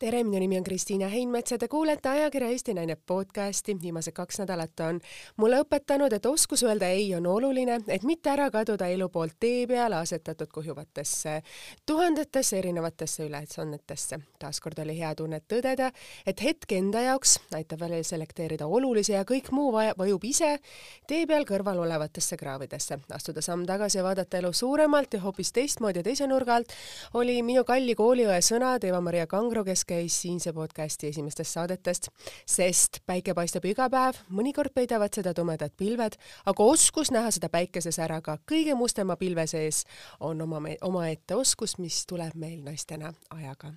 tere, minu nimi on Kristiina Heinmets ja te kuulete ajakirja Eesti Naine podcasti. viimased kaks nädalat on mulle õpetanud, et oskus öelda ei on oluline, et mitte ära kaduda elu poolt tee peale asetatud kuhjuvatesse tuhandetesse erinevatesse ülesannetesse. taaskord oli hea tunnet tõdeda, et hetk enda jaoks aitab välja selekteerida olulise ja kõik muu vajub ise tee peal kõrval olevatesse kraavidesse. astuda samm tagasi ja vaadata elu suuremalt ja hoopis teistmoodi ja teise nurga alt oli minu kalli kooliõe sõnad Eva-Maria Kangro, kes käis siinse podcasti esimestest saadetest, sest päike paistab iga päev, mõnikord peidavad seda tumedad pilved, aga oskus näha seda päikeses ära ka kõige mustema pilve sees on oma, omaette oskus, mis tuleb meil naistena ajaga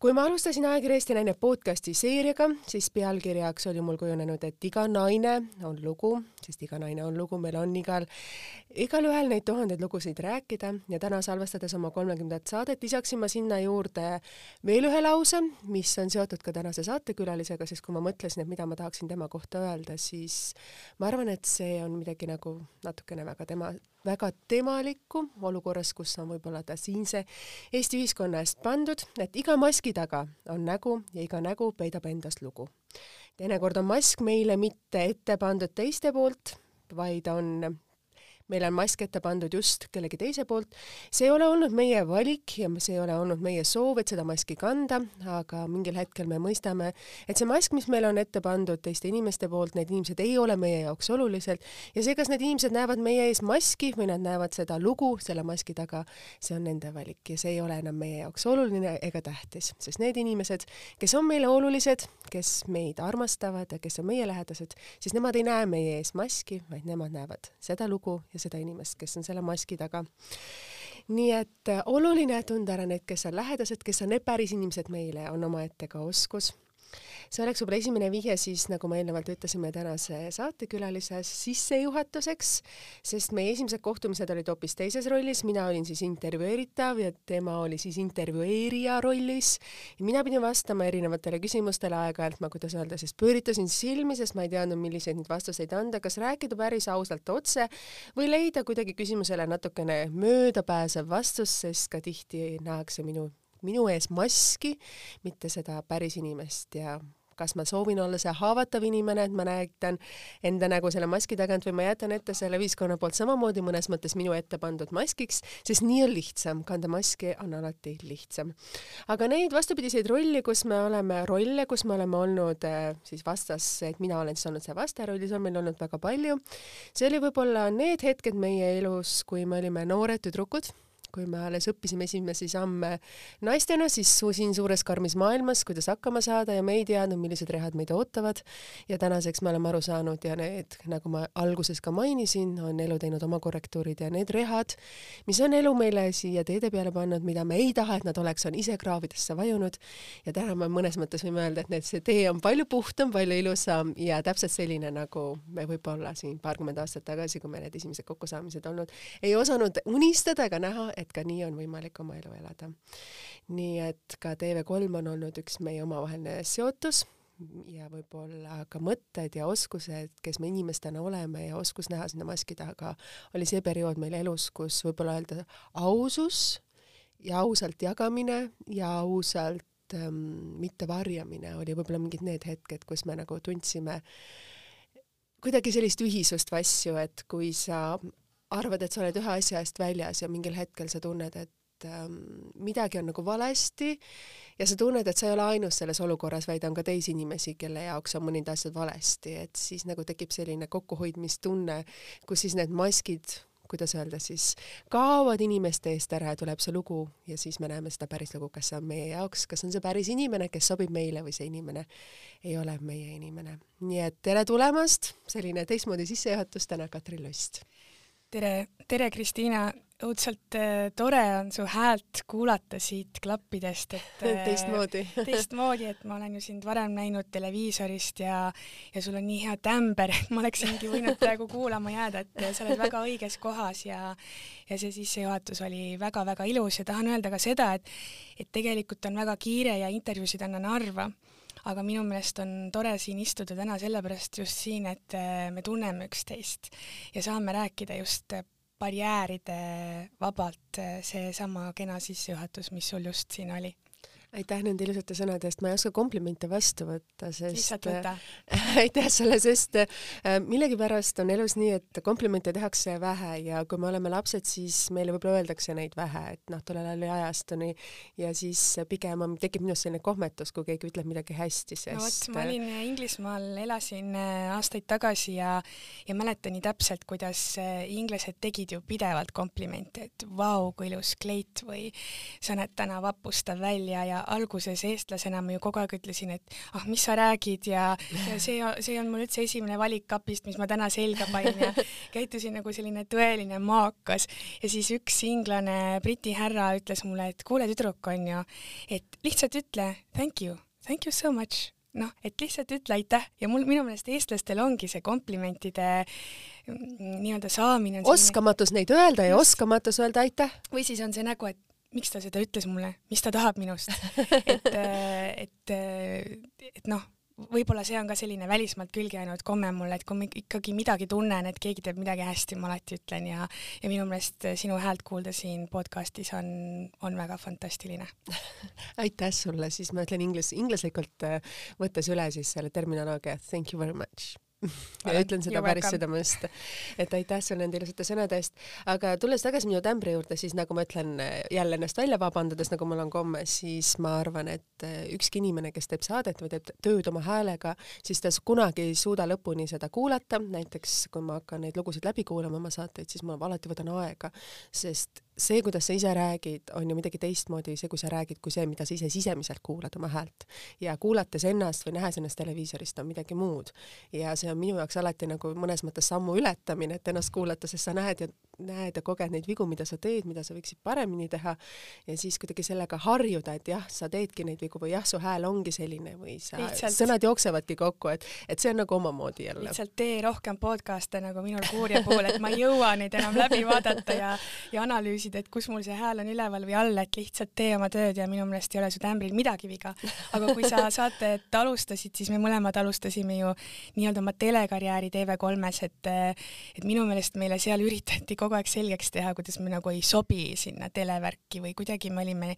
kui ma alustasin ajakirja Eesti Naine podcasti seeriaga, siis pealkirjaks oli mul kujunenud, et iga naine on lugu, sest iga naine on lugu, meil on igal, igalühel neid tuhandeid lugusid rääkida ja täna salvestades oma kolmekümnendat saadet lisaksin ma sinna juurde veel ühe lause, mis on seotud ka tänase saatekülalisega, sest kui ma mõtlesin, et mida ma tahaksin tema kohta öelda, siis ma arvan, et see on midagi nagu natukene väga tema väga temalikku olukorras, kus on võib-olla ta siinse Eesti ühiskonna eest pandud, et iga maski taga on nägu ja iga nägu peidab endast lugu. teinekord on mask meile mitte ette pandud teiste poolt, vaid on meile on mask ette pandud just kellegi teise poolt. see ei ole olnud meie valik ja see ei ole olnud meie soov, et seda maski kanda, aga mingil hetkel me mõistame, et see mask, mis meile on ette pandud teiste inimeste poolt, need inimesed ei ole meie jaoks olulised ja see, kas need inimesed näevad meie ees maski või nad näevad seda lugu selle maski taga, see on nende valik ja see ei ole enam meie jaoks oluline ega tähtis, sest need inimesed, kes on meile olulised, kes meid armastavad ja kes on meie lähedased, siis nemad ei näe meie ees maski, vaid nemad näevad seda lugu ja seda inimest, kes on selle maski taga. nii et äh, oluline tunda ära need, kes on lähedased, kes on need päris inimesed meile, on omaette ka oskus see oleks võib-olla esimene vihje siis, nagu ma eelnevalt ütlesime, tänase saatekülalise sissejuhatuseks, sest meie esimesed kohtumised olid hoopis teises rollis, mina olin siis intervjueeritav ja tema oli siis intervjueerija rollis. mina pidin vastama erinevatele küsimustele aeg-ajalt, ma, kuidas öelda, siis pööritasin silmi, sest ma ei teadnud, milliseid neid vastuseid anda, kas rääkida päris ausalt otse või leida kuidagi küsimusele natukene möödapääsev vastus, sest ka tihti nähakse minu minu ees maski, mitte seda päris inimest ja kas ma soovin olla see haavatav inimene, et ma näitan enda nägu selle maski tagant või ma jätan ette selle ühiskonna poolt samamoodi mõnes mõttes minu ette pandud maskiks, sest nii on lihtsam, kanda maski on alati lihtsam. aga neid vastupidiseid rolli, kus me oleme, rolle, kus me oleme olnud äh, siis vastas, et mina olen siis olnud see vastarollis, on meil olnud väga palju. see oli võib-olla need hetked meie elus, kui me olime noored tüdrukud kui me alles õppisime esimesi samme naistena, siis siin suures karmis maailmas, kuidas hakkama saada ja me ei teadnud, millised rehad meid ootavad. ja tänaseks me oleme aru saanud ja need, nagu ma alguses ka mainisin, on elu teinud oma korrektuurid ja need rehad, mis on elu meile siia teede peale pannud, mida me ei taha, et nad oleks, on ise kraavidesse vajunud. ja täna me mõnes mõttes võime öelda, et need, see tee on palju puhtam, palju ilusam ja täpselt selline, nagu me võib-olla siin paarkümmend aastat tagasi, kui meil need esimesed kokkusaamised olnud, ei osanud unistada ega näha, et ka nii on võimalik oma elu elada. nii et ka TV3 on olnud üks meie omavaheline seotus ja võib-olla ka mõtted ja oskused, kes me inimestena oleme ja oskus näha sinna maski taga, oli see periood meil elus, kus võib-olla öelda ausus ja ausalt jagamine ja ausalt ähm, mitte varjamine oli võib-olla mingid need hetked, kus me nagu tundsime kuidagi sellist ühisust vasju, et kui sa arvad, et sa oled ühe asja eest väljas ja mingil hetkel sa tunned, et ähm, midagi on nagu valesti ja sa tunned, et sa ei ole ainus selles olukorras, vaid on ka teisi inimesi, kelle jaoks on mõned asjad valesti, et siis nagu tekib selline kokkuhoidmistunne, kus siis need maskid, kuidas öelda siis, kaovad inimeste eest ära ja tuleb see lugu ja siis me näeme seda päris lugu, kas see on meie jaoks, kas on see päris inimene, kes sobib meile või see inimene ei ole meie inimene. nii et tere tulemast, selline teistmoodi sissejuhatus täna Katrin Lust tere, tere, Kristiina, õudselt äh, tore on su häält kuulata siit klappidest, et äh, teistmoodi teistmoodi, et ma olen ju sind varem näinud televiisorist ja ja sul on nii hea tämber, et ma oleksingi võinud praegu kuulama jääda, et sa oled väga õiges kohas ja ja see sissejuhatus oli väga-väga ilus ja tahan öelda ka seda, et et tegelikult on väga kiire ja intervjuusid annan harva aga minu meelest on tore siin istuda täna sellepärast just siin, et äh, me tunneme üksteist ja saame rääkida just äh, barjääride vabalt, äh, seesama kena sissejuhatus, mis sul just siin oli aitäh nende ilusate sõnade eest, ma ei oska komplimente vastu võtta, sest võta. aitäh sulle, sest äh, millegipärast on elus nii, et komplimente tehakse vähe ja kui me oleme lapsed, siis meile võib-olla öeldakse neid vähe, et noh, tollel ajal oli ajastuni ja siis pigem on, tekib minust selline kohmetus, kui keegi ütleb midagi hästi, sest no vot, ma olin Inglismaal, elasin äh, aastaid tagasi ja, ja mäletan nii täpselt, kuidas äh, inglased tegid ju pidevalt komplimente, et vau, kui ilus kleit või sa näed täna vapustav välja ja alguses eestlasena ma ju kogu aeg ütlesin, et ah, mis sa räägid ja, ja see, see on mul üldse esimene valik kapist, mis ma täna selga panin ja käitusin nagu selline tõeline maakas. ja siis üks inglane Briti härra ütles mulle, et kuule, tüdruk on ju, et lihtsalt ütle thank you, thank you so much noh, et lihtsalt ütle aitäh ja mul minu meelest eestlastel ongi see komplimentide mm, nii-öelda saamine. oskamatus neid öelda ja oskamatus öelda aitäh. või siis on see nagu, et miks ta seda ütles mulle, mis ta tahab minust? Et, äh, et, äh, et noh, võib-olla see on ka selline välismaalt külge jäänud komme mulle, et kui ma ikkagi midagi tunnen, et keegi teeb midagi hästi, ma alati ütlen ja ja minu meelest sinu häält kuulda siin podcastis on, on väga fantastiline. Aitäh sulle, siis ma ütlen inglis, inglaslikult äh, võttes üle siis selle terminoloogia thank you very much ja ütlen seda päris südamest, et aitäh sulle nende ilusate sõnade eest. aga tulles tagasi minu tämbri juurde, siis nagu ma ütlen jälle ennast välja vabandades, nagu mul on komme, siis ma arvan, et eh, ükski inimene, kes teeb saadet või teeb tööd oma häälega, siis ta kunagi ei suuda lõpuni seda kuulata. näiteks kui ma hakkan neid lugusid läbi kuulama, oma saateid, siis ma alati võtan aega, sest see, kuidas sa ise räägid, on ju midagi teistmoodi, see, kui sa räägid, kui see, mida sa ise sisemiselt kuulad oma häält. ja kuulates ennast või nähes ennast televiisorist, on midagi muud. ja see on minu jaoks alati nagu mõnes mõttes sammu ületamine, et ennast kuulata, sest sa näed ja näed ja koged neid vigu, mida sa teed, mida sa võiksid paremini teha ja siis kuidagi sellega harjuda, et jah, sa teedki neid vigu või jah, su hääl ongi selline või sa, sõnad jooksevadki kokku, et, et see on nagu omamoodi jälle. lihtsalt tee rohkem podcast'e nagu minul Kuurja puhul, et ma ei jõua neid enam läbi vaadata ja, ja analüüsida, et kus mul see hääl on üleval või all, et lihtsalt tee oma tööd ja minu meelest ei ole su tämbril midagi viga. aga kui sa saatet alustasid, siis me mõlemad alustasime ju nii-öelda oma telekarjääri TV3-s, et, et minu meelest meile seal üritati kogu kogu aeg selgeks teha, kuidas me nagu ei sobi sinna televärki või kuidagi me olime,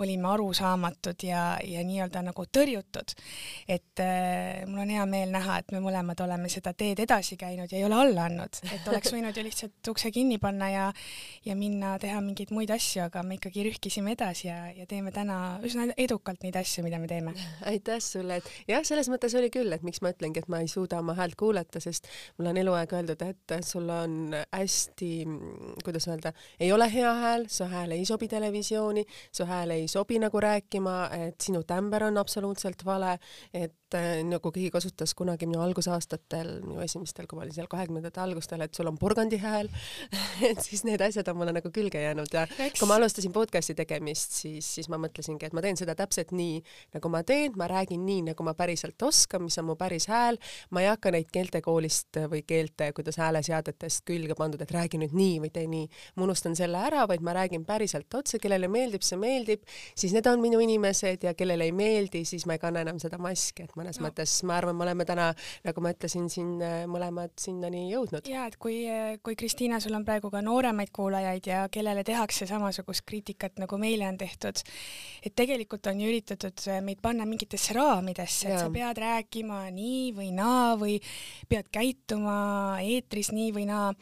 olime arusaamatud ja, ja nii-öelda nagu tõrjutud. et äh, mul on hea meel näha, et me mõlemad oleme seda teed edasi käinud ja ei ole alla andnud, et oleks võinud ju lihtsalt ukse kinni panna ja ja minna teha mingeid muid asju, aga me ikkagi rühkisime edasi ja, ja teeme täna üsna edukalt neid asju, mida me teeme. aitäh sulle, et jah, selles mõttes oli küll, et miks ma ütlengi, et ma ei suuda oma häält kuulata, sest mulle on eluaeg öeldud, et sul on hästi kuidas öelda, ei ole hea hääl, su hääl ei sobi televisiooni, su hääl ei sobi nagu rääkima, et sinu tämber on absoluutselt vale, et äh, nagu keegi kasutas kunagi minu algusaastatel, minu esimestel, kui ma olin seal kahekümnendate algustel, et sul on porgandi hääl et siis need asjad on mulle nagu külge jäänud. Ja Eks... kui ma alustasin podcast'i tegemist, siis, siis ma mõtlesingi, et ma teen seda täpselt nii, nagu ma teen, ma räägin nii, nagu ma päriselt oskan, mis on mu päris hääl, ma ei hakka neid keeltekoolist või keelte, kuidas hääleseadetest külge pandud, et räägi nüüd nii või tee nii. ma unustan selle ära, vaid ma räägin päriselt otse, kellele meeldib, see meeldib, siis need on minu inimesed ja kellele ei meeldi, siis ma ei kanna enam seda maski, et mõnes no. mõttes ma arvan, me oleme täna, nagu ma ütlesin, siin äh, mõlemad sinnani jõudnud. ja et kui, kui Kristiina, sul on praegu ka nooremaid kuulajaid ja kellele tehakse samasugust kriitikat, nagu meile on tehtud, et tegelikult on ju üritatud meid panna mingitesse raamidesse, et ja. sa pead rääkima nii või naa või pead käituma eetris nii või naa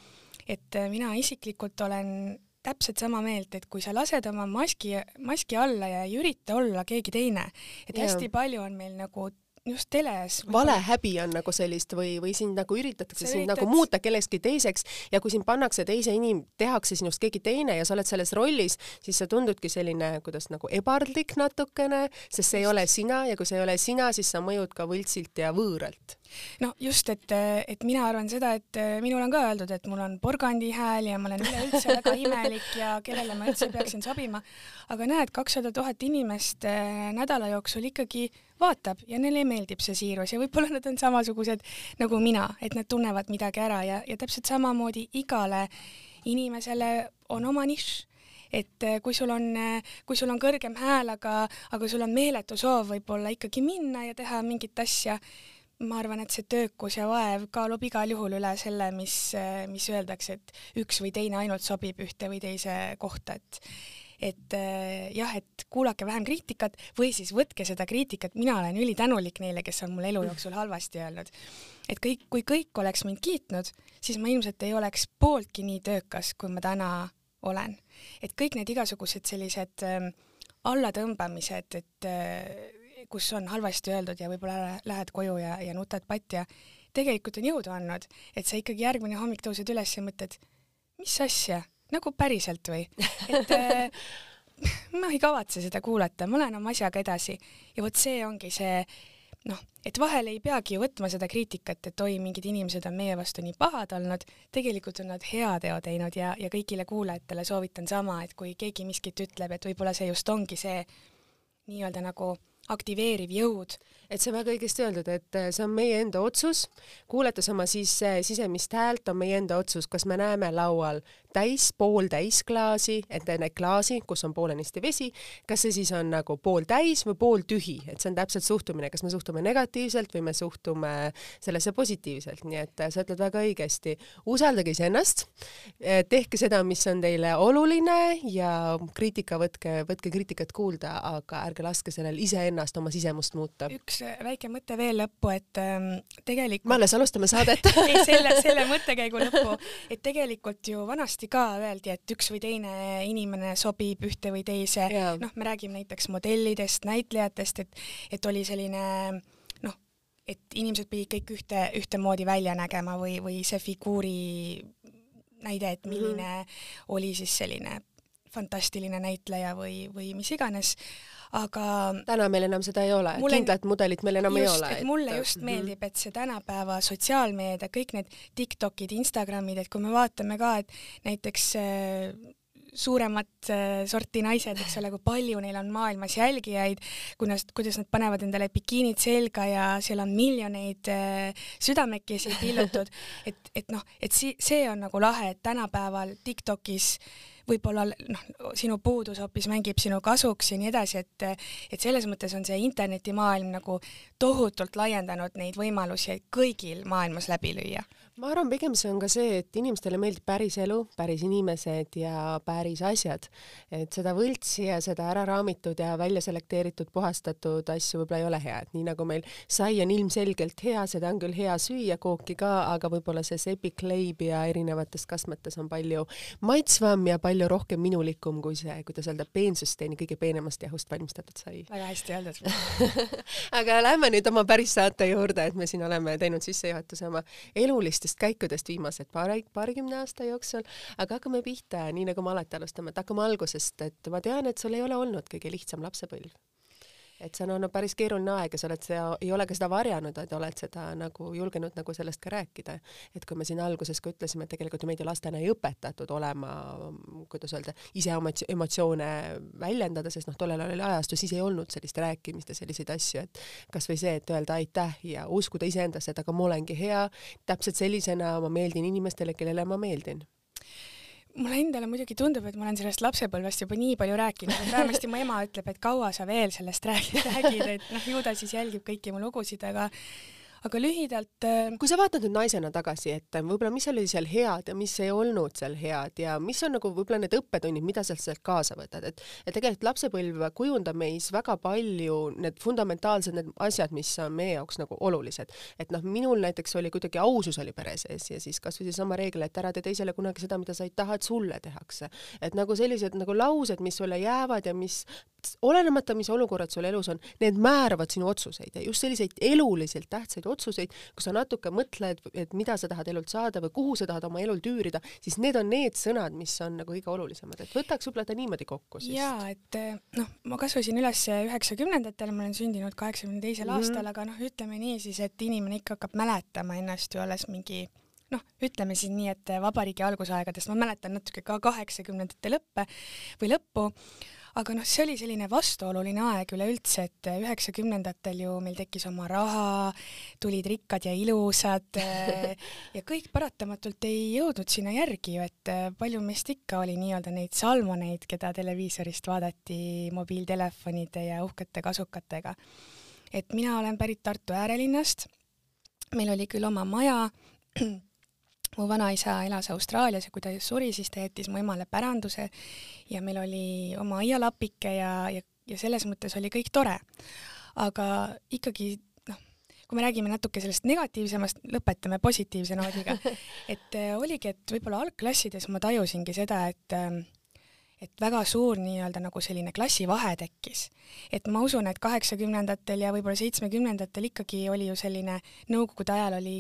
et äh, mina isiklikult olen täpselt sama meelt, et kui sa lased oma maski, maski alla ja ei ürita olla keegi teine, et ja. hästi palju on meil nagu just teles. valehäbi on nagu sellist või, või sind nagu üritatakse sind nagu muuta kellekski teiseks ja kui sind pannakse teise inim-, tehakse sinust keegi teine ja sa oled selles rollis, siis sa tundudki selline, kuidas nagu ebardlik natukene, sest see ei ole sina ja kui see ei ole sina, siis sa mõjud ka võltsilt ja võõralt no just, et, et mina arvan seda, et minul on ka öeldud, et mul on porgandi hääl ja ma olen üleüldse väga imelik ja kellele ma üldse peaksin sobima. aga näed, kakssada tuhat inimest eh, nädala jooksul ikkagi vaatab ja neile meeldib see siirus ja võib-olla nad on samasugused nagu mina, et nad tunnevad midagi ära ja, ja täpselt samamoodi igale inimesele on oma nišš. Et eh, kui sul on, eh, kui sul on kõrgem hääl, aga, aga sul on meeletu soov võib-olla ikkagi minna ja teha mingit asja, ma arvan, et see töökus ja vaev kaalub igal juhul üle selle, mis, mis öeldakse, et üks või teine ainult sobib ühte või teise kohta, et et äh, jah, et kuulake vähem kriitikat või siis võtke seda kriitikat, mina olen ülitänulik neile, kes on mul elu jooksul halvasti öelnud. et kõik, kui kõik oleks mind kiitnud, siis ma ilmselt ei oleks pooltki nii töökas, kui ma täna olen. et kõik need igasugused sellised äh, allatõmbamised, et äh, kus on halvasti öeldud ja võib-olla lähed koju ja, ja nutad patja, tegelikult on jõudu andnud, et sa ikkagi järgmine hommik tõused üles ja mõtled, mis asja, nagu päriselt või? et äh, ma ei kavatse seda kuulata, ma lähen oma asjaga edasi ja vot see ongi see noh, et vahel ei peagi ju võtma seda kriitikat, et oi, mingid inimesed on meie vastu nii pahad olnud, tegelikult on nad hea teo teinud ja, ja kõigile kuulajatele soovitan sama, et kui keegi miskit ütleb, et võib-olla see just ongi see nii-öelda nagu aktiveeriv jõud. Et see on väga õigesti öeldud, et äh, see on meie enda otsus, kuulates oma siis äh, sisemist häält on meie enda otsus, kas me näeme laual täis, pooltäis klaasi, et need klaasi, kus on poolenisti vesi, kas see siis on nagu pooltäis või pooltühi, et see on täpselt suhtumine, kas me suhtume negatiivselt või me suhtume sellesse positiivselt, nii et äh, sa ütled väga õigesti, usaldage iseennast, tehke seda, mis on teile oluline ja kriitika võtke, võtke kriitikat kuulda, aga ärge laske sellel iseennast oma sisemust muuta. üks väike mõte veel lõppu, et ähm, tegelikult me alles alustame saadet. Ei, selle, selle mõttekäigu lõppu, et tegelikult ju vanasti ka öeldi, et üks või teine inimene sobib ühte või teise, noh, me räägime näiteks modellidest, näitlejatest, et, et oli selline noh, et inimesed pidid kõik ühte, ühtemoodi välja nägema või, või see figuuri näide, et milline mm -hmm. oli siis selline fantastiline näitleja või, või mis iganes aga täna meil enam seda ei ole, kindlat mudelit meil enam just, ei ole. et mulle just mm -hmm. meeldib, et see tänapäeva sotsiaalmeedia, kõik need Tiktokid, Instagramid, et kui me vaatame ka, et näiteks äh, suuremat äh, sorti naised, eks ole, kui palju neil on maailmas jälgijaid, kuidas, kuidas nad panevad endale bikiinid selga ja seal on miljoneid äh, südamekesi pillutud, et, et noh, et si-, see on nagu lahe, et tänapäeval Tiktokis äh, võib-olla noh, sinu puudus hoopis mängib sinu kasuks ja nii edasi, et et selles mõttes on see internetimaailm nagu tohutult laiendanud neid võimalusi kõigil maailmas läbi lüüa ma arvan, pigem see on ka see, et inimestele meeldib päris elu, päris inimesed ja päris asjad. et seda võltsi ja seda ära raamitud ja välja selekteeritud, puhastatud asju võib-olla ei ole hea, et nii nagu meil sai on ilmselgelt hea, seda on küll hea süüa, kooki ka, aga võib-olla see sepikleib ja erinevates kastmetes on palju maitsvam ja palju rohkem minulikum kui see, kuidas öelda, peensüsteemi kõige peenemast jahust valmistatud sai. väga hästi öeldud aga lähme nüüd oma päris saate juurde, et me siin oleme teinud sissejuhatuse oma elulist sellistest käikudest viimased paari, paarikümne aasta jooksul, aga hakkame pihta, nii nagu me alati alustame, et hakkame algusest, et ma tean, et sul ei ole olnud kõige lihtsam lapsepõlv et see on olnud päris keeruline aeg ja sa oled seda, ei ole ka seda varjanud, vaid oled seda nagu julgenud nagu sellest ka rääkida. et kui me siin alguses ka ütlesime, et tegelikult ju meid ju lastena ei õpetatud olema, kuidas öelda, ise oma emotsioone väljendada, sest noh, tollel ajal oli ajastu, siis ei olnud sellist rääkimist ja selliseid asju, et kasvõi see, et öelda aitäh ja uskuda iseendasse, et aga ma olengi hea, täpselt sellisena ma meeldin inimestele, kellele ma meeldin mulle endale muidugi tundub, et ma olen sellest lapsepõlvest juba nii palju rääkinud, et vähemasti mu ema ütleb, et kaua sa veel sellest räägid, räägid, et noh, ju ta siis jälgib kõiki mu lugusid, aga aga lühidalt äh, kui sa vaatad nüüd naisena tagasi, et äh, võib-olla mis oli seal head ja mis ei olnud seal head ja mis on nagu võib-olla need õppetunnid, mida sa sealt kaasa võtad, et et tegelikult lapsepõlv kujundab meis väga palju need fundamentaalsed need asjad, mis on meie jaoks nagu olulised. et noh, minul näiteks oli kuidagi ausus oli pere sees ja siis kasvõi seesama reegel, et ära tee teisele kunagi seda, mida sa ei taha, et sulle tehakse. et nagu sellised nagu laused, mis sulle jäävad ja mis olenemata, mis olukorrad sul elus on, need määravad sinu otsuseid ja just selliseid eluliselt tähtsaid otsuseid, kus sa natuke mõtled, et mida sa tahad elult saada või kuhu sa tahad oma elul tüürida, siis need on need sõnad, mis on nagu kõige olulisemad, et võtaks võib-olla ta niimoodi kokku siis. jaa, et eh, noh, ma kasvasin üles üheksakümnendatel, ma olen sündinud kaheksakümne teisel mm -hmm. aastal, aga noh, ütleme nii siis, et inimene ikka hakkab mäletama ennast ju alles mingi noh, ütleme siis nii, et vabariigi algusaegadest ma mäletan natuke ka kaheksakümnendate lõppe või lõppu aga noh, see oli selline vastuoluline aeg üleüldse, et üheksakümnendatel ju meil tekkis oma raha, tulid rikkad ja ilusad ja kõik paratamatult ei jõudnud sinna järgi ju, et palju meist ikka oli nii-öelda neid salmoneid, keda televiisorist vaadati mobiiltelefonide ja uhkete kasukatega. et mina olen pärit Tartu äärelinnast, meil oli küll oma maja, mu vanaisa elas Austraalias ja kui ta suri, siis ta jättis mu emale päranduse ja meil oli oma aialapike ja, ja, ja selles mõttes oli kõik tore. aga ikkagi noh, kui me räägime natuke sellest negatiivsemast, lõpetame positiivse noodiga. et äh, oligi, et võib-olla algklassides ma tajusingi seda, et äh, et väga suur nii-öelda nagu selline klassivahe tekkis. et ma usun, et kaheksakümnendatel ja võib-olla seitsmekümnendatel ikkagi oli ju selline, nõukogude ajal oli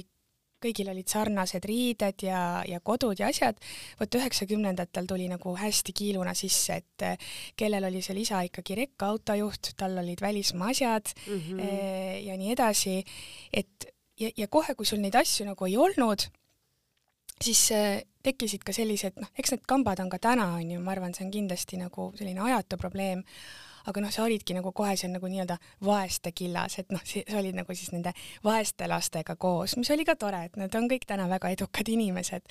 kõigil olid sarnased riided ja, ja kodud ja asjad, vot üheksakümnendatel tuli nagu hästi kiiluna sisse, et eh, kellel oli seal isa ikkagi rekkaautojuht, tal olid välismaa asjad mm -hmm. ja nii edasi, et ja, ja kohe, kui sul neid asju nagu ei olnud, siis eh, tekkisid ka sellised, noh, eks need kambad on ka täna, on ju, ma arvan, see on kindlasti nagu selline ajatu probleem aga noh, sa olidki nagu kohe seal nagu nii-öelda vaeste killas, et noh, sa olid nagu siis nende vaeste lastega koos, mis oli ka tore, et nad on kõik täna väga edukad inimesed.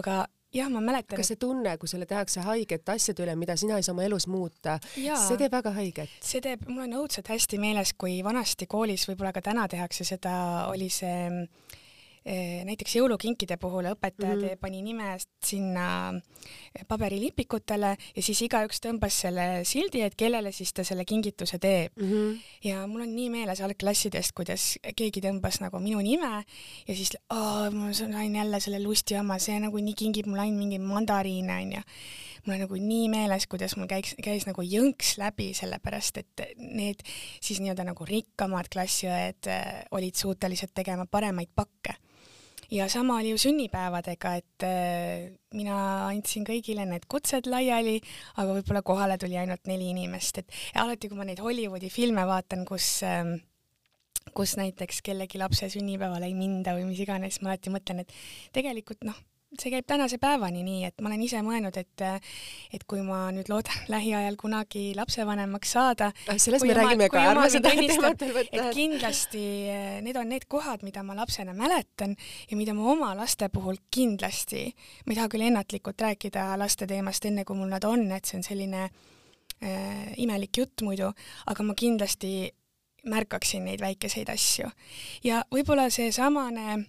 aga jah, ma mäletan. kas see tunne, kui sulle tehakse haiget asjade üle, mida sina ei saa oma elus muuta, see teeb väga haiget? see teeb, mul on õudselt hästi meeles, kui vanasti koolis, võib-olla ka täna tehakse seda, oli see näiteks jõulukinkide puhul õpetaja mm -hmm. pani nime sinna paberilipikutele ja siis igaüks tõmbas selle sildi, et kellele siis ta selle kingituse teeb mm. -hmm. ja mul on nii meeles algklassidest, kuidas keegi tõmbas nagu minu nime ja siis ma sain jälle selle lusti oma, see nagu nii kingib mulle ainult mingeid mandariine onju mul on nagu nii meeles, kuidas mul käiks, käis nagu jõnks läbi, sellepärast et need siis nii-öelda nagu rikkamad klassiõed eh, olid suutelised tegema paremaid pakke ja sama oli ju sünnipäevadega, et äh, mina andsin kõigile need kutsed laiali, aga võib-olla kohale tuli ainult neli inimest, et alati, kui ma neid Hollywoodi filme vaatan, kus äh, kus näiteks kellegi lapse sünnipäevale ei minda või mis iganes, ma alati mõtlen, et tegelikult noh, see käib tänase päevani nii, et ma olen ise mõelnud, et et kui ma nüüd loodan lähiajal kunagi lapsevanemaks saada. Sellest me räägime ka, ärme seda teemat veel võta. et kindlasti eh, need on need kohad, mida ma lapsena mäletan ja mida ma oma laste puhul kindlasti, ma ei taha küll ennatlikult rääkida laste teemast enne, kui mul nad on, et see on selline äh, imelik jutt muidu, aga ma kindlasti märkaksin neid väikeseid asju. ja võib-olla seesamane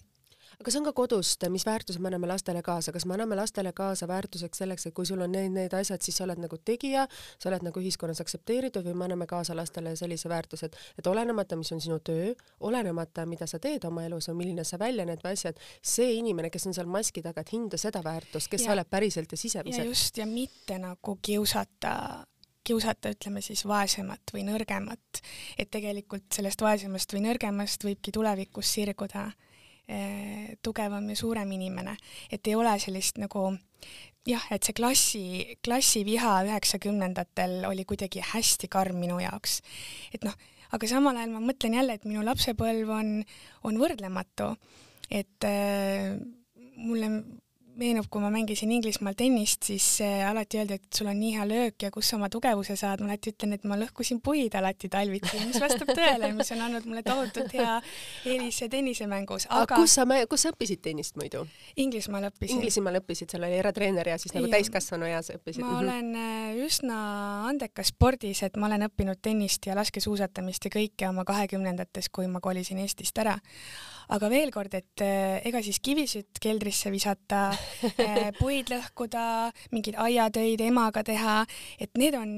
aga kas on ka kodust, mis väärtused me anname lastele kaasa, kas me anname lastele kaasa väärtuseks selleks, et kui sul on need, need asjad, siis sa oled nagu tegija, sa oled nagu ühiskonnas aktsepteeritud või me anname kaasa lastele sellise väärtuse, et, et olenemata, mis on sinu töö, olenemata, mida sa teed oma elus või milline sa välja näed või asjad, see inimene, kes on seal maski taga, et hinda seda väärtust, kes ja. sa oled päriselt ja sisemiselt. ja just, ja mitte nagu kiusata kiusata, ütleme siis vaesemat või nõrgemat, et tegelikult sellest vaesemast või nõrgemast võibki tulevikus sirguda Eh, tugevam ja suurem inimene, et ei ole sellist nagu jah, et see klassi, klassiviha üheksakümnendatel oli kuidagi hästi karm minu jaoks. et noh, aga samal ajal ma mõtlen jälle, et minu lapsepõlv on, on võrdlematu, et äh, mulle meenub, kui ma mängisin Inglismaal tennist, siis äh, alati öeldi, et sul on nii hea löök ja kust sa oma tugevuse saad, ma alati ütlen, et ma lõhkusin puid alati talviti, mis vastab tõele, mis on andnud mulle tohutult hea eelise tennisemängus, aga kus sa, kus sa õppisid tennist muidu? Inglismaal õppisin. Inglismaal õppisid, seal oli eratreener ja siis nagu täiskasvanu eas õppisid? ma mm -hmm. olen äh, üsna andekas spordis, et ma olen õppinud tennist ja laskesuusatamist ja kõike oma kahekümnendates, kui ma kolisin Eestist ära aga veel kord, et äh, ega siis kivisütt keldrisse visata äh, puid lõhkuda, mingeid aiatöid emaga teha, et need on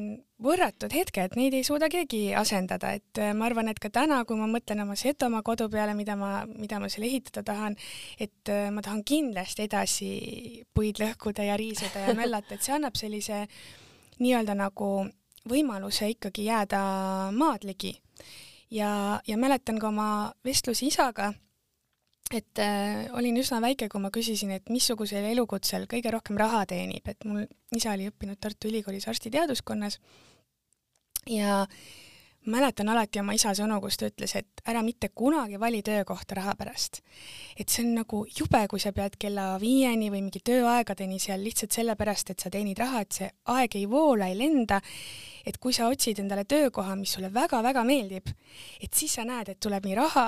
võrratud hetked, neid ei suuda keegi asendada, et äh, ma arvan, et ka täna, kui ma mõtlen oma Setomaa kodu peale, mida ma, mida ma seal ehitada tahan, et ma tahan kindlasti edasi puid lõhkuda ja riisuda ja möllata, et see annab sellise nii-öelda nagu võimaluse ikkagi jääda maad ligi. ja, ja mäletan ka oma vestlusi isaga et äh, olin üsna väike, kui ma küsisin, et missugusel elukutsel kõige rohkem raha teenib, et mul isa oli õppinud Tartu Ülikoolis arstiteaduskonnas. Ja mäletan alati oma isa sõnu, kus ta ütles, et ära mitte kunagi vali töökohta raha pärast. et see on nagu jube, kui sa pead kella viieni või mingi tööaegadeni seal lihtsalt sellepärast, et sa teenid raha, et see aeg ei voola, ei lenda, et kui sa otsid endale töökoha, mis sulle väga-väga meeldib, et siis sa näed, et tuleb nii raha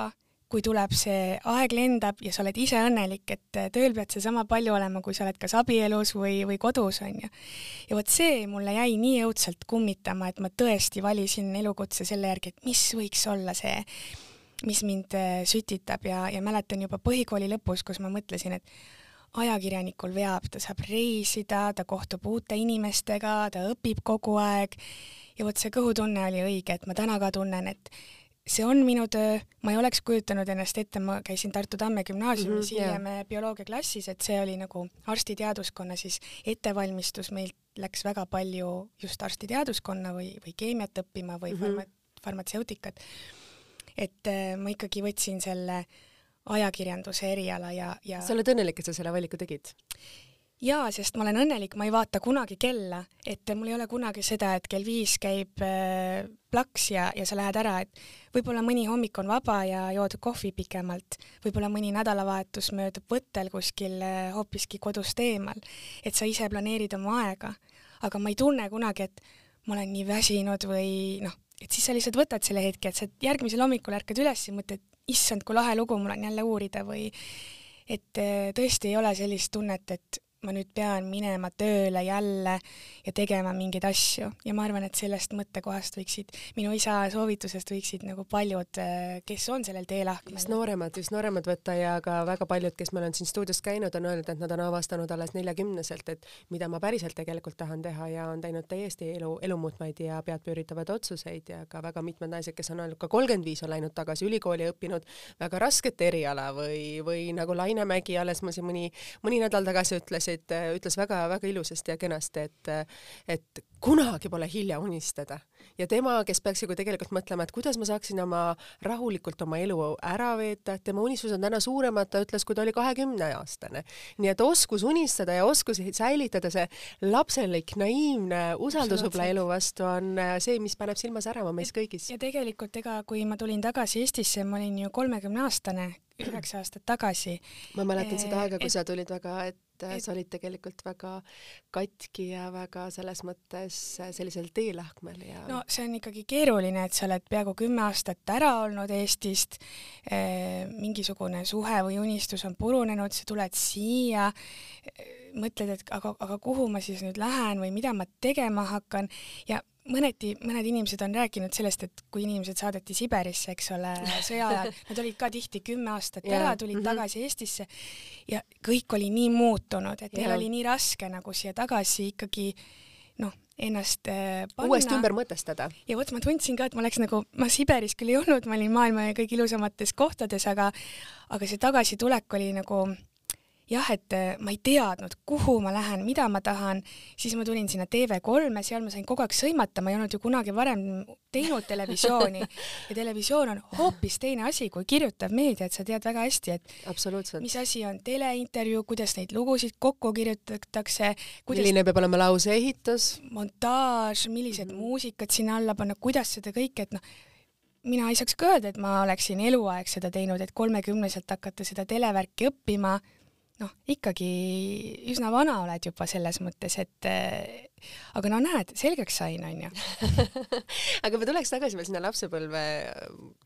kui tuleb see aeg lendab ja sa oled ise õnnelik, et äh, tööl pead sa sama palju olema, kui sa oled kas abielus või, või kodus, on ju. ja vot see mulle jäi nii õudselt kummitama, et ma tõesti valisin elukutse selle järgi, et mis võiks olla see, mis mind äh, sütitab ja, ja mäletan juba põhikooli lõpus, kus ma mõtlesin, et ajakirjanikul veab, ta saab reisida, ta kohtub uute inimestega, ta õpib kogu aeg ja vot see kõhutunne oli õige, et ma täna ka tunnen, et see on minu töö, ma ei oleks kujutanud ennast ette, ma käisin Tartu Tamme gümnaasiumis mm -hmm, hiljem yeah. bioloogiaklassis, et see oli nagu arstiteaduskonna siis ettevalmistus, meilt läks väga palju just arstiteaduskonna või, või keemiat õppima või mm -hmm. farma-, farmatseutikat. et äh, ma ikkagi võtsin selle ajakirjanduse eriala ja, ja sa oled õnnelik, et sa selle valiku tegid? Jaa, sest ma olen õnnelik, ma ei vaata kunagi kella, et mul ei ole kunagi seda, et kell viis käib äh, plaks ja, ja sa lähed ära, et võib-olla mõni hommik on vaba ja jood kohvi pikemalt, võib-olla mõni nädalavahetus möödub võttel kuskil äh, hoopiski kodust eemal, et sa ise planeerid oma aega, aga ma ei tunne kunagi, et ma olen nii väsinud või noh, et siis sa lihtsalt võtad selle hetke, et sa järgmisel hommikul ärkad üles ja mõtled, issand, kui lahe lugu mul on jälle uurida või et äh, tõesti ei ole sellist tunnet, et ma nüüd pean minema tööle jälle ja tegema mingeid asju ja ma arvan, et sellest mõttekohast võiksid, minu isa soovitusest võiksid nagu paljud, äh, kes on sellel teelahkmel. just nooremad, just nooremad võtta ja ka väga paljud, kes meil on siin stuudios käinud, on öelnud, et nad on avastanud alles neljakümneselt, et mida ma päriselt tegelikult tahan teha ja on teinud täiesti elu, elumuutvaid ja peadpööritavaid otsuseid ja ka väga mitmed naised, kes on öelnud, ka kolmkümmend viis on läinud tagasi ülikooli ja õppinud väga rasket eriala või, või nagu Laine Mägi alles mul siin mõni, mõni nädal tagasi ütles, ütlesid, ütles väga-väga ilusasti ja kenasti, et, et kunagi pole hilja unistada ja tema, kes peaks nagu tegelikult mõtlema, et kuidas ma saaksin oma rahulikult oma elu ära veeta, et tema unistused on täna suuremad, ta ütles, kui ta oli kahekümneaastane. nii et oskus unistada ja oskus säilitada see lapselik, naiivne usaldus võib-olla elu vastu on see, mis paneb silma särama meis kõigis. ja tegelikult ega kui ma tulin tagasi Eestisse, ma olin ju kolmekümneaastane üheksa aastat tagasi. ma mäletan seda aega, kui et, sa tulid väga, et et sa olid tegelikult väga katki ja väga selles mõttes sellisel teelahkmel ja no see on ikkagi keeruline, et sa oled peaaegu kümme aastat ära olnud Eestist. Eh,, mingisugune suhe või unistus on purunenud, sa tuled siia mõtled, et aga, aga kuhu ma siis nüüd lähen või mida ma tegema hakkan. Ja mõneti, mõned inimesed on rääkinud sellest, et kui inimesed saadeti Siberisse, eks ole, sõja ajal, nad olid ka tihti kümme aastat yeah. ära, tulid mm -hmm. tagasi Eestisse ja kõik oli nii muutunud, et neil yeah. oli nii raske nagu siia tagasi ikkagi noh, ennast äh, panna. uuesti ümber mõtestada. ja vot ma tundsin ka, et ma oleks nagu, ma Siberis küll ei olnud, ma olin maailma kõige ilusamates kohtades, aga aga see tagasitulek oli nagu jah, et äh, ma ei teadnud, kuhu ma lähen, mida ma tahan, siis ma tulin sinna TV3-e, seal ma sain kogu aeg sõimata, ma ei olnud ju kunagi varem teinud televisiooni ja televisioon on hoopis teine asi kui kirjutav meedia, et sa tead väga hästi, et mis asi on teleintervjuu, kuidas neid lugusid kokku kirjutatakse kuidas.... milline peab olema lause ehitus. montaaž, millised mm -hmm. muusikad sinna alla panna, kuidas seda kõike, et noh, mina ei saaks ka öelda, et ma oleksin eluaeg seda teinud, et kolmekümneselt hakata seda televärki õppima noh, ikkagi üsna vana oled juba selles mõttes, et aga no näed, selgeks sain, onju. Aga ma tuleks tagasi veel sinna lapsepõlve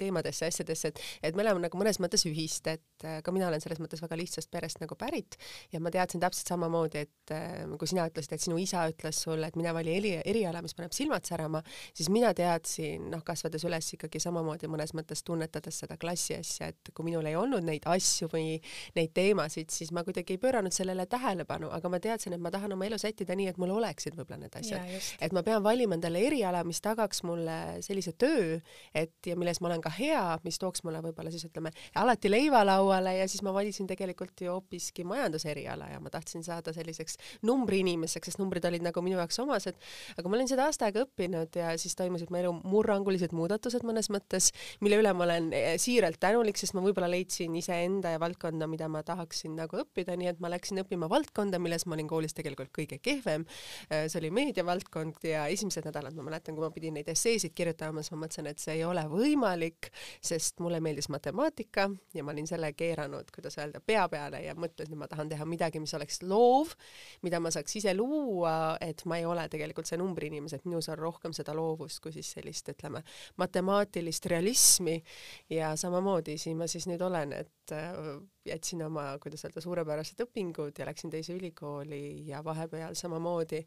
teemadesse, asjadesse, et, et me oleme nagu mõnes mõttes ühist, et äh, ka mina olen selles mõttes väga lihtsast perest nagu pärit ja ma teadsin täpselt samamoodi, et äh, kui sina ütlesid, et sinu isa ütles sulle, et mine vali eri, eriala, mis paneb silmad särama, siis mina teadsin, noh, kasvades üles ikkagi samamoodi mõnes mõttes tunnetades seda klassi asja, et kui minul ei olnud neid asju või neid teemasid, siis ma kuidagi ei pööranud sellele tähelepanu, aga ma teadsin, et ma tahan oma elu sättida nii, et mul oleksid võib-olla need asjad. et ma pean valima endale eriala, mis tagaks mulle sellise töö, et ja milles ma olen ka hea, mis tooks mulle võib-olla siis ütleme alati leiva lauale ja siis ma valisin tegelikult ju hoopiski majanduseriala ja ma tahtsin saada selliseks numbriinimeseks, sest numbrid olid nagu minu jaoks omased. aga ma olin seda aasta aega õppinud ja siis toimusid mu elu murrangulised muudatused mõnes mõttes, mille üle ma olen eh, siiralt tänulik, sest ma võib-olla leidsin iseenda ja valdkonda, mida ma tahaksin nagu õppida, nii et ma läksin õppima valdkonda, milles ma olin koolis tegelikult kõige kehvem Äh, see oli meediavaldkond ja esimesed nädalad ma mäletan, kui ma pidin neid esseesid kirjutama, siis ma mõtlesin, et see ei ole võimalik, sest mulle meeldis matemaatika ja ma olin selle keeranud, kuidas öelda, pea peale ja mõtlesin, et ma tahan teha midagi, mis oleks loov, mida ma saaks ise luua, et ma ei ole tegelikult see numbriinimene, et minus on rohkem seda loovust kui siis sellist, ütleme, matemaatilist realismi. Ja samamoodi siin ma siis nüüd olen, et äh, jätsin oma, kuidas öelda, suurepärased õpingud ja läksin teise ülikooli ja vahepeal samamoodi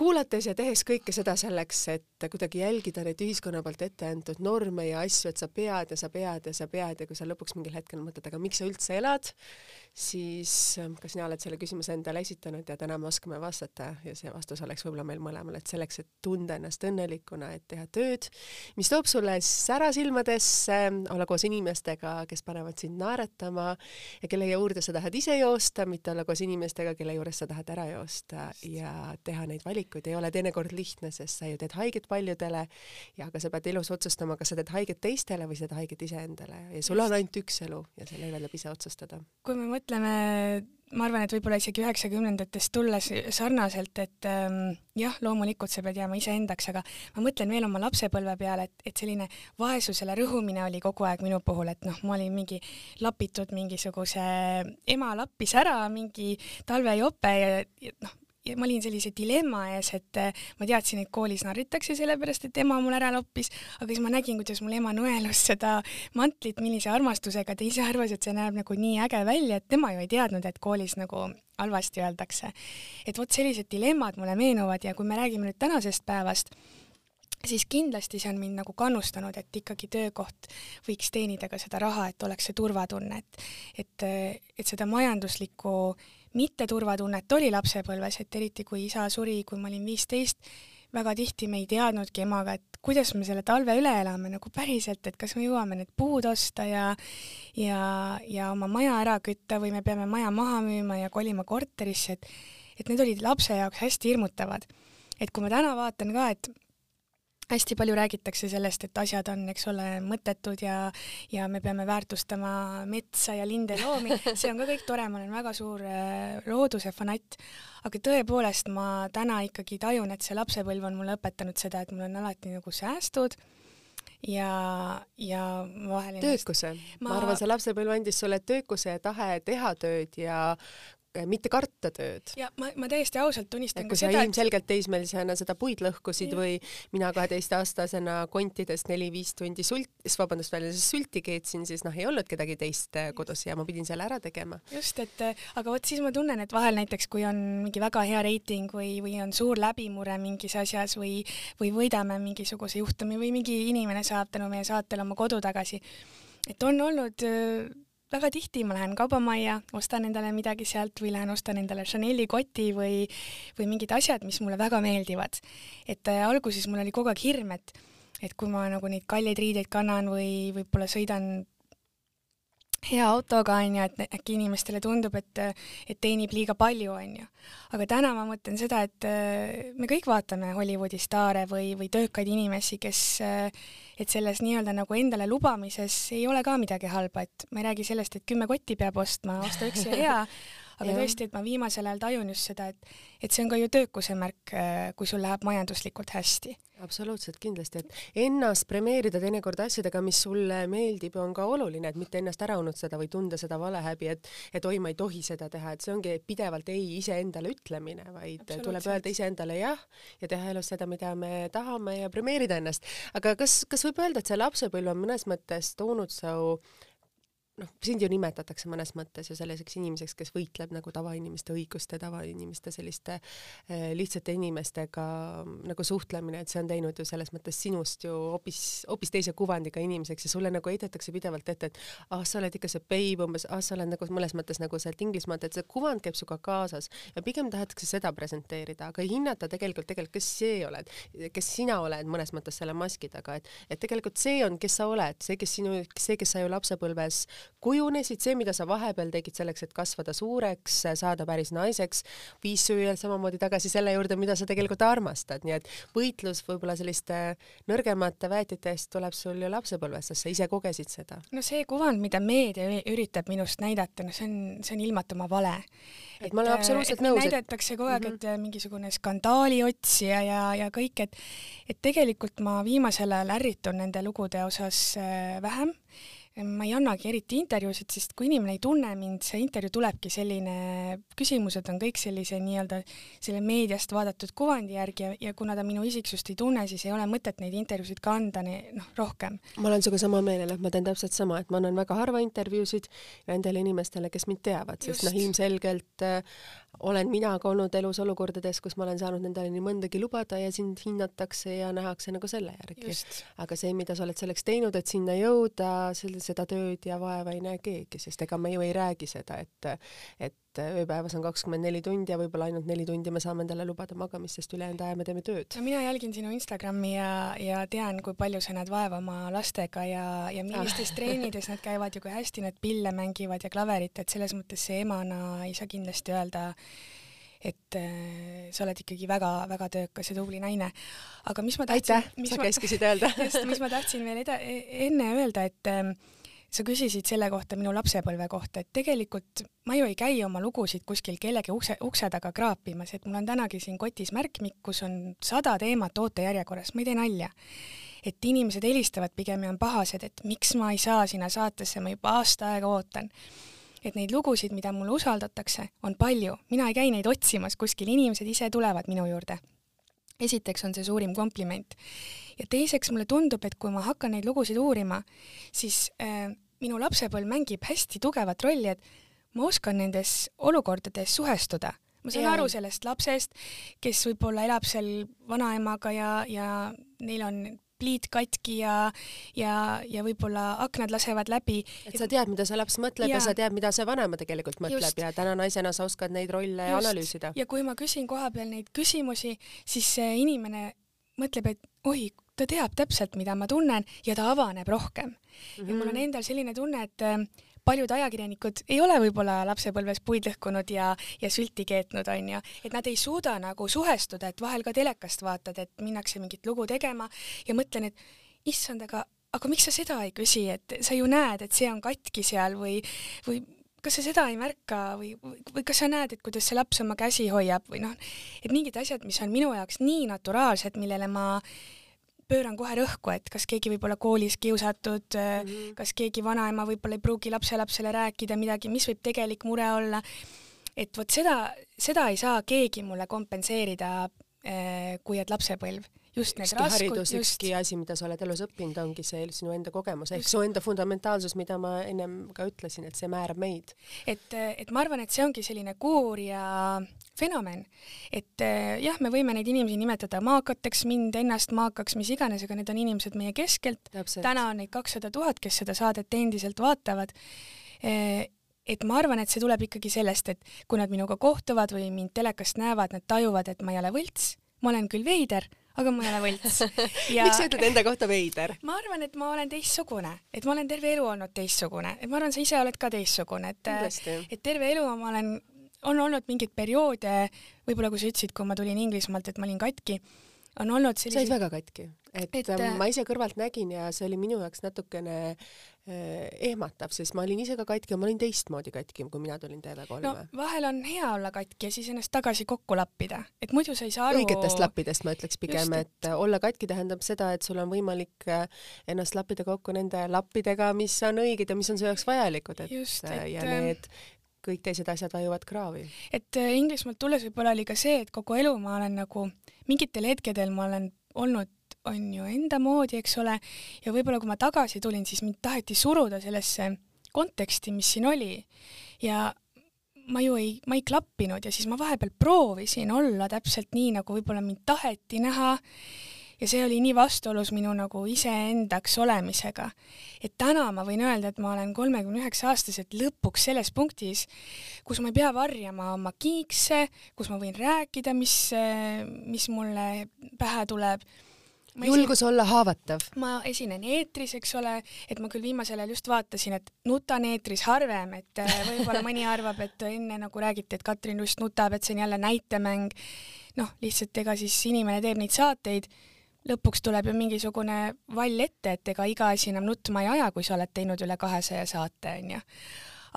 kuulates ja tehes kõike seda selleks, et kuidagi jälgida neid ühiskonna poolt ette antud norme ja asju, et sa pead ja sa pead ja sa pead ja kui sa lõpuks mingil hetkel mõtled, aga miks sa üldse elad, siis ähm, ka sina oled selle küsimuse endale esitanud ja täna me oskame vastata? Ja see vastus oleks võib-olla meil mõlemal, et selleks, et tunda ennast õnnelikuna, et teha tööd, mis toob sulle sära silmadesse, olla koos inimestega, kes panevad sind naeratama ja kelle juurde sa tahad ise joosta, mitte olla koos inimestega, kelle juures sa tahad ära joosta ja teha neid valikuid. Ei ole teinekord lihtne, sest sa ju teed haiget paljudele ja ka sa pead elus otsustama, kas sa teed haiget teistele või sa teed haiget iseendale. Ja sul on ainult üks elu ja selle üle tuleb ise otsustada. kui me mõtleme, ma arvan, et võib-olla isegi üheksakümnendatest tulles sarnaselt, et ähm, jah, loomulikult sa pead jääma iseendaks, aga ma mõtlen veel oma lapsepõlve peale, et, et selline vaesusele rõhumine oli kogu aeg minu puhul, et noh, ma olin mingi lapitud mingisuguse, ema lappis ära mingi talvejope ja, ja noh, ja ma olin sellise dilemma ees, et äh, ma teadsin, et koolis narritakse sellepärast, et ema mul ära loppis, aga siis ma nägin, kuidas mul ema nõelus seda mantlit, millise armastusega ta ise arvas, et see näeb nagu nii äge välja, et tema ju ei teadnud, et koolis nagu halvasti öeldakse. et vot sellised dilemmad mulle meenuvad ja kui me räägime nüüd tänasest päevast, siis kindlasti see on mind nagu kannustanud, et ikkagi töökoht võiks teenida ka seda raha, et oleks see turvatunne, et et, et seda majanduslikku mitteturvatunnet oli lapsepõlves, et eriti kui isa suri, kui ma olin viisteist, väga tihti me ei teadnudki emaga, et kuidas me selle talve üle elame nagu päriselt, et kas me jõuame need puud osta ja ja, ja oma maja ära kütta või me peame maja maha müüma ja kolima korterisse, et et need olid lapse jaoks hästi hirmutavad. et kui ma täna vaatan ka, et hästi palju räägitakse sellest, et asjad on, eks ole, mõttetud ja ja me peame väärtustama metsa ja linde loomi, see on ka kõik tore, ma olen väga suur äh, looduse fanatt, aga tõepoolest ma täna ikkagi tajun, et see lapsepõlv on mulle õpetanud seda, et mul on alati nagu säästud ja, ja vahel töökuse. Ma... ma arvan, see lapsepõlv andis sulle töökuse ja tahe teha tööd ja mitte karta tööd. ja ma, ma täiesti ausalt tunnistan ka seda, et ilmselgelt teismelisena seda puid lõhkusid ja. või mina kaheteistaastasena kontidest neli-viis tundi sult, vabandust, välja sülti keetsin, siis noh, ei olnud kedagi teist äh, kodus ja ma pidin selle ära tegema. just, et äh, aga vot siis ma tunnen, et vahel näiteks, kui on mingi väga hea reiting või, või on suur läbimure mingis asjas või, või võidame mingisuguse juhtumi või mingi inimene saab tänu meie saatele oma kodu tagasi, et on olnud väga tihti ma lähen kaubamajja, ostan endale midagi sealt või lähen ostan endale Chanel'i koti või, või mingid asjad, mis mulle väga meeldivad. et äh, alguses mul oli kogu aeg hirm, et, et kui ma nagu neid kalleid riideid kannan või võib-olla sõidan hea autoga onju, et äkki inimestele tundub, et, et teenib liiga palju onju. aga täna ma mõtlen seda, et äh, me kõik vaatame Hollywoodi staare või, või töökaid inimesi, kes, äh, et selles nii-öelda nagu endale lubamises ei ole ka midagi halba, et ma ei räägi sellest, et kümme kotti peab ostma, osta üks ja hea aga tõesti, et ma viimasel ajal tajun just seda, et, et see on ka ju töökuse märk, äh, kui sul läheb majanduslikult hästi. absoluutselt kindlasti, et ennast premeerida teinekord asjadega, mis sulle meeldib, on ka oluline, et mitte ennast ära unustada või tunda seda valehäbi, et, et oi, ma ei tohi seda teha, et see ongi pidevalt ei iseendale ütlemine, vaid tuleb öelda iseendale jah ja teha elus seda, mida me tahame ja premeerida ennast. aga kas, kas võib öelda, et see lapsepõlv on mõnes mõttes toonud su noh, sind ju nimetatakse mõnes mõttes ju selliseks inimeseks, kes võitleb nagu tavainimeste õiguste, tavainimeste selliste äh, lihtsate inimestega nagu suhtlemine, et see on teinud ju selles mõttes sinust ju hoopis, hoopis teise kuvandiga inimeseks ja sulle nagu heidetakse pidevalt ette, et ah, sa oled ikka see babe umbes, ah, sa oled nagu mõnes mõttes nagu sealt Inglismaalt, et see kuvand käib sinuga kaasas ja pigem tahetakse seda presenteerida, aga hinnata tegelikult, tegelikult, kes see oled, kes sina oled mõnes mõttes selle maski taga, et, et tegelikult see on, kes sa oled, see, kes sinu, see, kes sa ju lapsepõlves kujunesid, see, mida sa vahepeal tegid selleks, et kasvada suureks, saada päris naiseks, viis su jälle samamoodi tagasi selle juurde, mida sa tegelikult armastad, nii et võitlus võib-olla selliste nõrgemate väetite eest tuleb sul ju lapsepõlves, sest sa ise kogesid seda. no see kuvand, mida meedia üritab minust näidata, no see on, see on ilmatuma vale et ma olen absoluutselt nõus. näidatakse kogu aeg, et mm -hmm. mingisugune skandaali otsija ja, ja kõik, et et tegelikult ma viimasel ajal ärritun nende lugude osas äh, vähem ma ei annagi eriti intervjuusid, sest kui inimene ei tunne mind, see intervjuu tulebki selline, küsimused on kõik sellise nii-öelda selle meediast vaadatud kuvandi järgi ja, ja kuna ta minu isiksust ei tunne, siis ei ole mõtet neid intervjuusid ka anda nii noh, rohkem. ma olen sinuga sama meelel, et ma teen täpselt sama, et ma annan väga harva intervjuusid nendele inimestele, kes mind teavad, sest noh, ilmselgelt äh, olen mina ka olnud elus olukordades, kus ma olen saanud nendele nii mõndagi lubada ja sind hinnatakse ja nähakse nagu selle järgi. aga see, mida sa oled selleks teinud, et sinna jõuda, selle seda tööd ja vaeva ei näe keegi, sest ega me ju ei räägi seda, et et ööpäevas on kakskümmend neli tundi ja võib-olla ainult neli tundi me saame endale lubada magamist, sest ülejäänud aja me teeme tööd. no mina jälgin sinu Instagrami ja, ja tean, kui palju sa näed vaeva oma lastega ja, ja millistes treenides nad käivad ja kui hästi nad pille mängivad ja klaverit, et selles mõttes see emana ei saa kindlasti öelda, et äh, sa oled ikkagi väga-väga töökas ja tubli naine. aga mis ma tahtsin aitäh, sa käskisid öelda just, mis ma tahtsin veel eda-, e-, enne öelda, et äh, sa küsisid selle kohta minu lapsepõlve kohta, et tegelikult ma ju ei käi oma lugusid kuskil kellegi ukse, ukse taga kraapimas, et mul on tänagi siin kotis märkmik, kus on sada teemat ootejärjekorras, ma ei tee nalja. et inimesed helistavad pigem ja on pahased, et miks ma ei saa sinna saatesse, ma juba aasta aega ootan et neid lugusid, mida mulle usaldatakse, on palju, mina ei käi neid otsimas kuskil, inimesed ise tulevad minu juurde. Esiteks on see suurim kompliment. ja teiseks mulle tundub, et kui ma hakkan neid lugusid uurima, siis äh, minu lapsepõlv mängib hästi tugevat rolli, et ma oskan nendes olukordades suhestuda ma saan ja. aru sellest lapsest, kes võib-olla elab seal vanaemaga ja, ja neil on pliit katki ja, ja, ja võib-olla aknad lasevad läbi. et sa tead, mida see laps mõtleb ja, ja sa tead, mida see vanema tegelikult mõtleb just. ja täna naisena sa oskad neid rolle just. analüüsida. ja kui ma küsin kohapeal neid küsimusi, siis see inimene mõtleb, et oi, ta teab täpselt, mida ma tunnen ja ta avaneb rohkem mm. -hmm. ja mul on mhm. endal selline tunne, et paljud ajakirjanikud ei ole võib-olla lapsepõlves puid lõhkunud ja, ja sülti keetnud, onju, et nad ei suuda nagu suhestuda, et vahel ka telekast vaatad, et minnakse mingit lugu tegema ja mõtlen, et issand, aga, aga miks sa seda ei küsi, et sa ju näed, et see on katki seal või, või kas sa seda ei märka või, või kas sa näed, et kuidas see laps oma käsi hoiab või noh, et mingid asjad, mis on minu jaoks nii naturaalsed, millele ma pööran kohe rõhku, et kas keegi võib olla koolis kiusatud mm, -hmm. kas keegi vanaema võib-olla ei pruugi lapselapsele rääkida midagi, mis võib tegelik mure olla. et vot seda, seda ei saa keegi mulle kompenseerida, äh, kui et lapsepõlv just need ükski haridus, ükski asi, mida sa oled elus õppinud, ongi see sinu enda kogemus ehk su enda fundamentaalsus, mida ma ennem ka ütlesin, et see määrab meid. et, et ma arvan, et see ongi selline kuurija fenomen, et jah, me võime neid inimesi nimetada maakateks, mind ennast maakaks, mis iganes, aga need on inimesed meie keskelt. täna on neid kakssada tuhat, kes seda saadet endiselt vaatavad. Et ma arvan, et see tuleb ikkagi sellest, et kui nad minuga kohtuvad või mind telekast näevad, nad tajuvad, et ma ei ole võlts, ma olen küll veider, aga ma ei ole võlts. Ja.... miks sa ütled enda kohta veider? ma arvan, et ma olen teistsugune, et ma olen terve elu olnud teistsugune, et ma arvan, sa ise oled ka teistsugune, et et terve elu ma olen, on olnud mingeid perioode, võib-olla kui sa ütlesid, kui ma tulin Inglismaalt, et ma olin katki, on olnud selliseid. sa olid väga katki, et, et ähm, ma ise kõrvalt nägin ja see oli minu jaoks natukene äh, ehmatav, sest ma olin ise ka katki ja ma olin teistmoodi katki, kui mina tulin TV3-e. no vahel on hea olla katki ja siis ennast tagasi kokku lappida, et muidu sa ei saa aru. õigetest lappidest ma ütleks pigem, et olla katki tähendab seda, et sul on võimalik äh, ennast lappida kokku nende lappidega, mis on õiged ja mis on su jaoks vajalikud, et, Just, äh, et ja need kõik teised asjad vajuvad kraavi. et Inglismaalt tulles võib-olla oli ka see, et kogu elu ma olen nagu mingitel hetkedel ma olen olnud on ju enda moodi, eks ole, ja võib-olla kui ma tagasi tulin, siis mind taheti suruda sellesse konteksti, mis siin oli ja ma ju ei, ma ei klappinud ja siis ma vahepeal proovisin olla täpselt nii, nagu võib-olla mind taheti näha ja see oli nii vastuolus minu nagu iseendaks olemisega. et täna ma võin öelda, et ma olen kolmekümne üheksa aastaselt lõpuks selles punktis, kus ma ei pea varjama oma kiikse, kus ma võin rääkida, mis, mis mulle pähe tuleb Ma julgus esinen, olla haavatav. ma esinen eetris, eks ole, et ma küll viimasel ajal just vaatasin, et nutan eetris harvem, et äh, võib-olla mõni arvab, et enne nagu räägiti, et Katrin just nutab, et see on jälle näitemäng. noh, lihtsalt ega siis inimene teeb neid saateid lõpuks tuleb ju mingisugune vall ette, et ega iga asi enam nutma ei aja, kui sa oled teinud üle kahesaja saate, onju.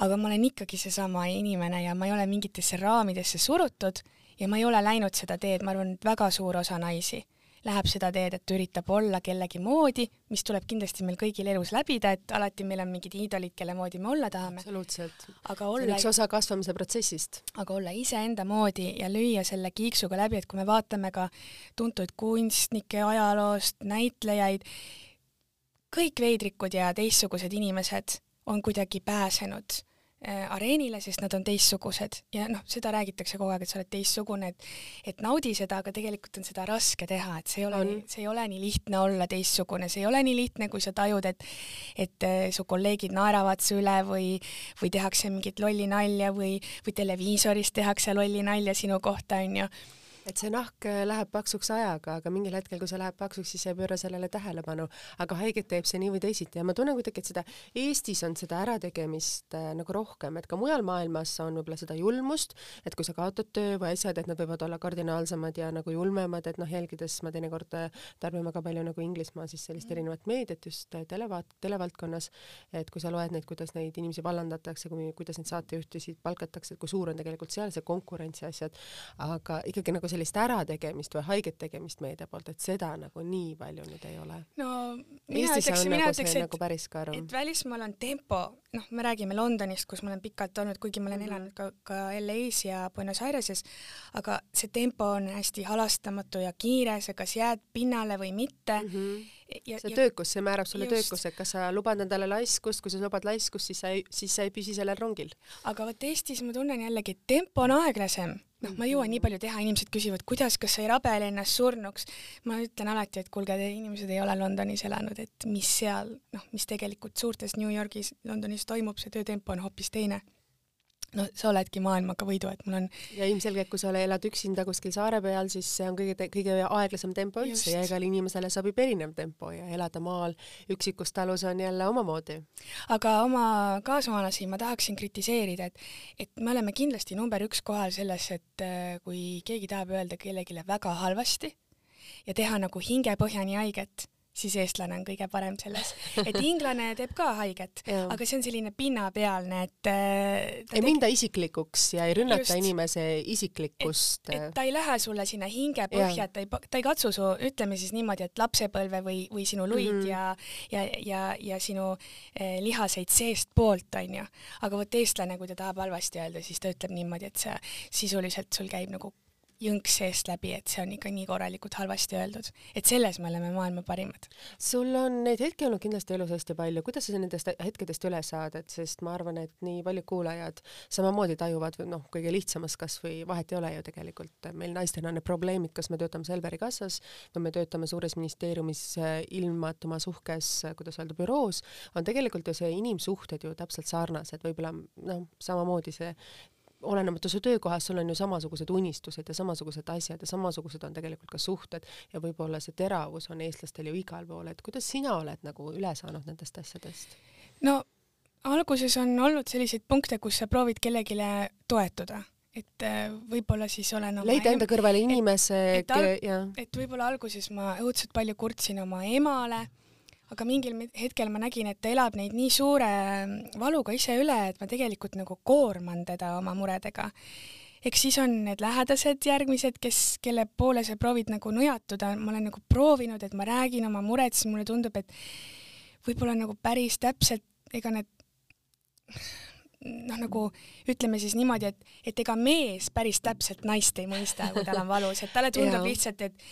aga ma olen ikkagi seesama inimene ja ma ei ole mingitesse raamidesse surutud ja ma ei ole läinud seda teed, ma arvan, et väga suur osa naisi läheb seda teed, et üritab olla kellegi moodi, mis tuleb kindlasti meil kõigil elus läbida, et alati meil on mingid iidolid, kelle moodi me olla tahame. absoluutselt. aga olla. üks osa kasvamise protsessist. aga olla iseenda moodi ja lüüa selle kiiksuga läbi, et kui me vaatame ka tuntuid kunstnikke ajaloost, näitlejaid, kõik veidrikud ja teistsugused inimesed on kuidagi pääsenud areenile, sest nad on teistsugused. Ja noh, seda räägitakse kogu aeg, et sa oled teistsugune, et et naudi seda, aga tegelikult on seda raske teha, et see ei ole, see ei ole nii lihtne olla teistsugune, see ei ole nii lihtne, kui sa tajud, et et äh, su kolleegid naeravad su üle või või tehakse mingit lolli nalja või, või televiisoris tehakse lolli nalja sinu kohta, onju et see nahk äh, läheb paksuks ajaga, aga mingil hetkel, kui see läheb paksuks, siis ei pööra sellele tähelepanu, aga haiget teeb see nii või teisiti ja ma tunnen kuidagi, et seda Eestis on seda ärategemist äh, nagu rohkem, et ka mujal maailmas on võib-olla seda julmust, et kui sa kaotad töö või asjad, et nad võivad olla kardinaalsemad ja nagu julmemad, et noh, jälgides ma teinekord äh, tarbin väga palju nagu Inglismaa siis sellist mm. erinevat meediat just äh, televaat-, televaldkonnas, et kui sa loed neid, kuidas neid inimesi vallandatakse, kui, kuidas neid saatejuhtisid palkatakse, et kui suur on tegelikult seal see konkurents ja asjad, aga ikkagi nagu sellist ärategemist või haiget tegemist meedia poolt, et seda nagu nii palju nüüd ei ole. no mina Eestis ütleks, on mina nagu ütleks, et nagu et välismaal on tempo, noh, me räägime Londonist, kus ma olen pikalt olnud, kuigi ma olen Mhm. elanud ka, ka LA-s ja Buenos Aireses, aga see tempo on hästi halastamatu ja kiire, sa kas jääd pinnale või mitte mm. -hmm. ja, see ja töökus, see määrab sulle Just. töökuse, et kas sa lubad endale laiskust, kui sa lubad laiskust, siis sa ei, siis sa ei püsi sellel rongil. aga vot Eestis ma tunnen jällegi, et tempo on aeglasem. Noh, ma ei jõua nii palju teha, inimesed küsivad, kuidas, kas sa ei rabele ennast surnuks. ma ütlen alati, et kuulge, te inimesed ei ole Londonis elanud, et mis seal, noh, mis tegelikult suurtes New Yorgis, Londonis toimub, see töötempo on hoopis teine. No sa oledki maailmaga võidu, et mul on ja ilmselgelt, kui sa elad üksinda kuskil saare peal, siis see on kõige, kõige aeglasem tempo üldse Just. ja igale inimesele sobib erinev tempo ja elada maal üksikus talus on jälle omamoodi. aga oma kaasmaalasi ma tahaksin kritiseerida, et, et me oleme kindlasti number üks kohal selles, et äh, kui keegi tahab öelda kellelegi väga halvasti ja teha nagu hingepõhjani haiget, siis eestlane on kõige parem selles. et inglane teeb ka haiget, aga see on selline pinnapealne, et äh, ei minda isiklikuks ja ei rünnata Just. inimese isiklikkust. et ta ei lähe sulle sinna hingepõhja, et ta ei, ta ei katsu su, ütleme siis niimoodi, et lapsepõlve või, või sinu luid mm. -hmm. ja, ja, ja, ja sinu eh, lihaseid seestpoolt, onju. aga vot eestlane, kui ta tahab halvasti öelda, siis ta ütleb niimoodi, et see sisuliselt sul käib nagu jõnks seest läbi, et see on ikka nii korralikult halvasti öeldud. et selles me oleme maailma parimad. sul on neid hetki olnud kindlasti elus hästi palju, kuidas sa nendest hetkedest üle saad, et sest ma arvan, et nii paljud kuulajad samamoodi tajuvad, noh, kõige lihtsamas kasvõi vahet ei ole ju tegelikult, meil naistena on need probleemid, kas me töötame Selveri kassas või me töötame suures ministeeriumis äh, ilmatuma suhkes, äh, kuidas öelda, büroos, on tegelikult ju see inimsuhted ju täpselt sarnased, võib-olla noh, samamoodi see olenemata su töökohast, sul on ju samasugused unistused ja samasugused asjad ja samasugused on tegelikult ka suhted ja võib-olla see teravus on eestlastel ju igal pool, et kuidas sina oled nagu üle saanud nendest asjadest? no alguses on olnud selliseid punkte, kus sa proovid kellelegi toetuda, et eh, võib-olla siis olen oma leida enda kõrvale inimese, et al- ja et võib-olla alguses ma õudselt palju kurtsin oma emale, aga mingil hetkel ma nägin, et ta elab neid nii suure mm, valuga ise üle, et ma tegelikult nagu koorman teda oma muredega. eks siis on need lähedased järgmised, kes, kelle poole sa proovid nagu nõjatuda, ma olen nagu proovinud, et ma räägin oma mured, siis mulle tundub, et võib-olla nagu päris täpselt, ega need noh, nagu ütleme siis niimoodi, et, et ega mees päris täpselt naist ei mõista, kui tal on valus, et talle tundub lihtsalt, et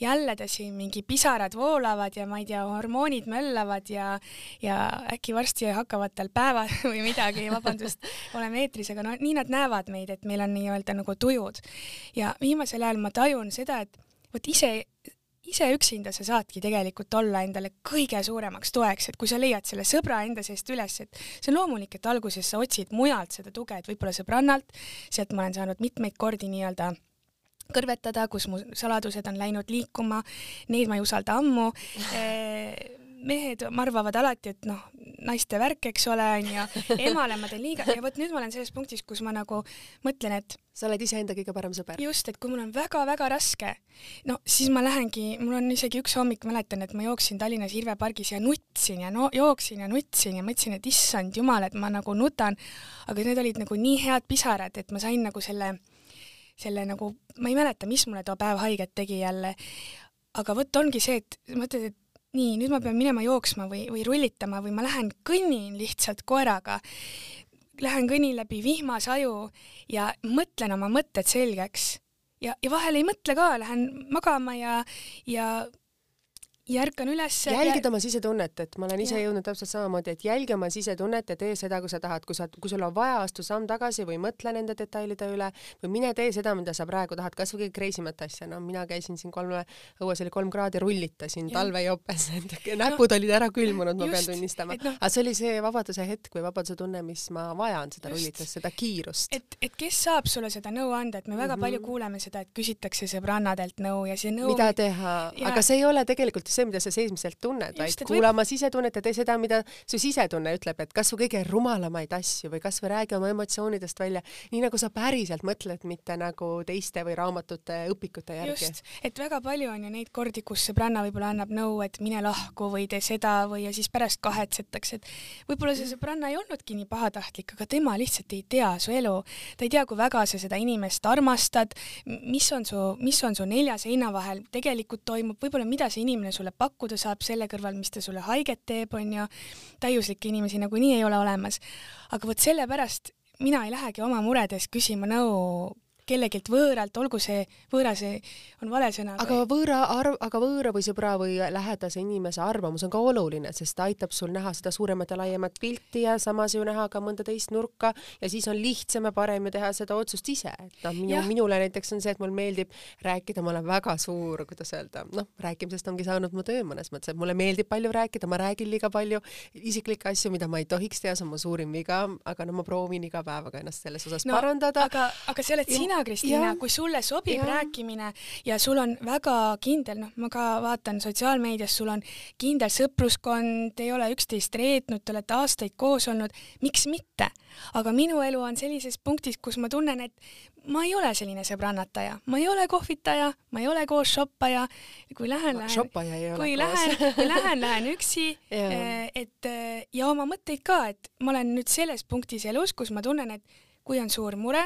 jälle ta siin mingi pisarad voolavad ja ma ei tea, hormoonid möllavad ja, ja äkki varsti hakkavad tal päevad või midagi, vabandust, oleme eetris, aga no nii nad näevad meid, et meil on nii-öelda nagu tujud. ja viimasel ajal ma tajun seda, et vot ise ise üksinda sa saadki tegelikult olla endale kõige suuremaks toeks, et kui sa leiad selle sõbra enda seest üles, et see on loomulik, et alguses sa otsid mujalt seda tuge, et võib-olla sõbrannalt, sealt ma olen saanud mitmeid kordi nii-öelda kõrvetada, kus mu saladused on läinud liikuma, neid ma ei usalda ammu. Mehed arvavad alati, et noh, naiste värk, eks ole, onju, emale ma teen liiga ja vot nüüd ma olen selles punktis, kus ma nagu mõtlen, et sa oled iseenda kõige parem sõber. just, et kui mul on väga-väga raske, no siis ma lähengi, mul on isegi üks hommik, mäletan, et ma jooksin Tallinnas Irve pargis ja nutsin ja no jooksin ja nutsin ja mõtlesin, et issand jumal, et ma nagu nutan, aga need olid nagu nii head pisarad, et ma sain nagu selle, selle nagu, ma ei mäleta, mis mulle too päev haiget tegi jälle, aga vot ongi see, et mõtled, et nii, nüüd ma pean minema jooksma või, või rullitama või ma lähen kõnnin lihtsalt koeraga, lähen kõnnin läbi vihmasaju ja mõtlen oma mõtted selgeks. Ja, ja vahel ei mõtle ka, lähen magama ja, ja ja ärkan üles. jälgid oma sisetunnet, et ma olen ise ja. jõudnud täpselt samamoodi, et jälgi oma sisetunnet ja tee seda, kui sa tahad, kui sa, kui sul on vaja, astu samm tagasi või mõtle nende detailide üle või mine tee seda, mida sa praegu tahad, kasvõi kõige crazy mat asja, no mina käisin siin kolme, õues oli kolm kraadi, rullitasin talvejopes, näpud no, olid ära külmunud, ma pean tunnistama no,. aga see oli see vabaduse hetk või vabaduse tunne, mis ma vajan, seda rullitust, seda kiirust. et, et kes saab sulle seda nõu anda, et me väga mm -hmm. palju kuuleme seda, et küsitakse sõbrannadelt nõu ja see nõu. mida teha, aga see ei ole tegelikult see, mida sa seesmiselt tunned, vaid kuula võib... sisetunnet ja tee seda, mida su sisetunne ütleb, et kasvõi kõige rumalamaid asju või kasvõi räägi oma emotsioonidest välja, nii nagu sa päriselt mõtled, mitte nagu teiste või raamatute, õpikute järgi. just, et väga palju on ju neid kordi, kus sõbranna võib-olla annab nõu, et mine lahku või tee seda või ja siis pärast kahetsetakse, et võib-olla see sõbranna ei olnudki nii pahatahtlik, aga tema lihtsalt ei tea su elu, ta ei tea, kui väga sa seda inimest armastad, mis on su, mis on su nelja seina vahel tegelikult toimub, võib-olla mida see inimene sulle pakkuda saab selle kõrval, mis ta sulle haiget teeb, on ju, täiuslikke inimesi nagunii ei ole olemas. aga vot sellepärast mina ei lähegi oma muredes küsima nõu kellegilt võõralt, olgu see võõras on vale sõna. aga või... võõra arv, aga võõra või sõbra või lähedase inimese arvamus on ka oluline, sest ta aitab sul näha seda suuremat ja laiemat pilti ja samas ju näha ka mõnda teist nurka ja siis on lihtsam ja parem ju teha seda otsust ise, et noh, minu, minule näiteks on see, et mulle meeldib rääkida, ma olen väga suur, kuidas öelda, noh, rääkimisest ongi saanud mu töö mõnes mõttes, et mulle meeldib palju rääkida, ma räägin liiga palju isiklikke asju, mida ma ei tohiks teha, see on mu suurim viga, aga no ma proovin iga päevaga ennast selles osas no, parandada. aga, aga see oled sina sina, Kristiina, kui sulle sobib ja. rääkimine ja sul on väga kindel, noh, ma ka vaatan sotsiaalmeedias, sul on kindel sõpruskond, ei ole üksteist reetnud, te olete aastaid koos olnud, miks mitte? aga minu elu on sellises punktis, kus ma tunnen, et ma ei ole selline sõbrannataja, ma ei ole kohvitaja, ma ei ole koos shoppaja. kui lähen, lähen, kui lähen, kui lähen, lähen üksi eh, et eh, ja oma mõtteid ka, et ma olen nüüd selles punktis elus, kus ma tunnen, et kui on suur mure,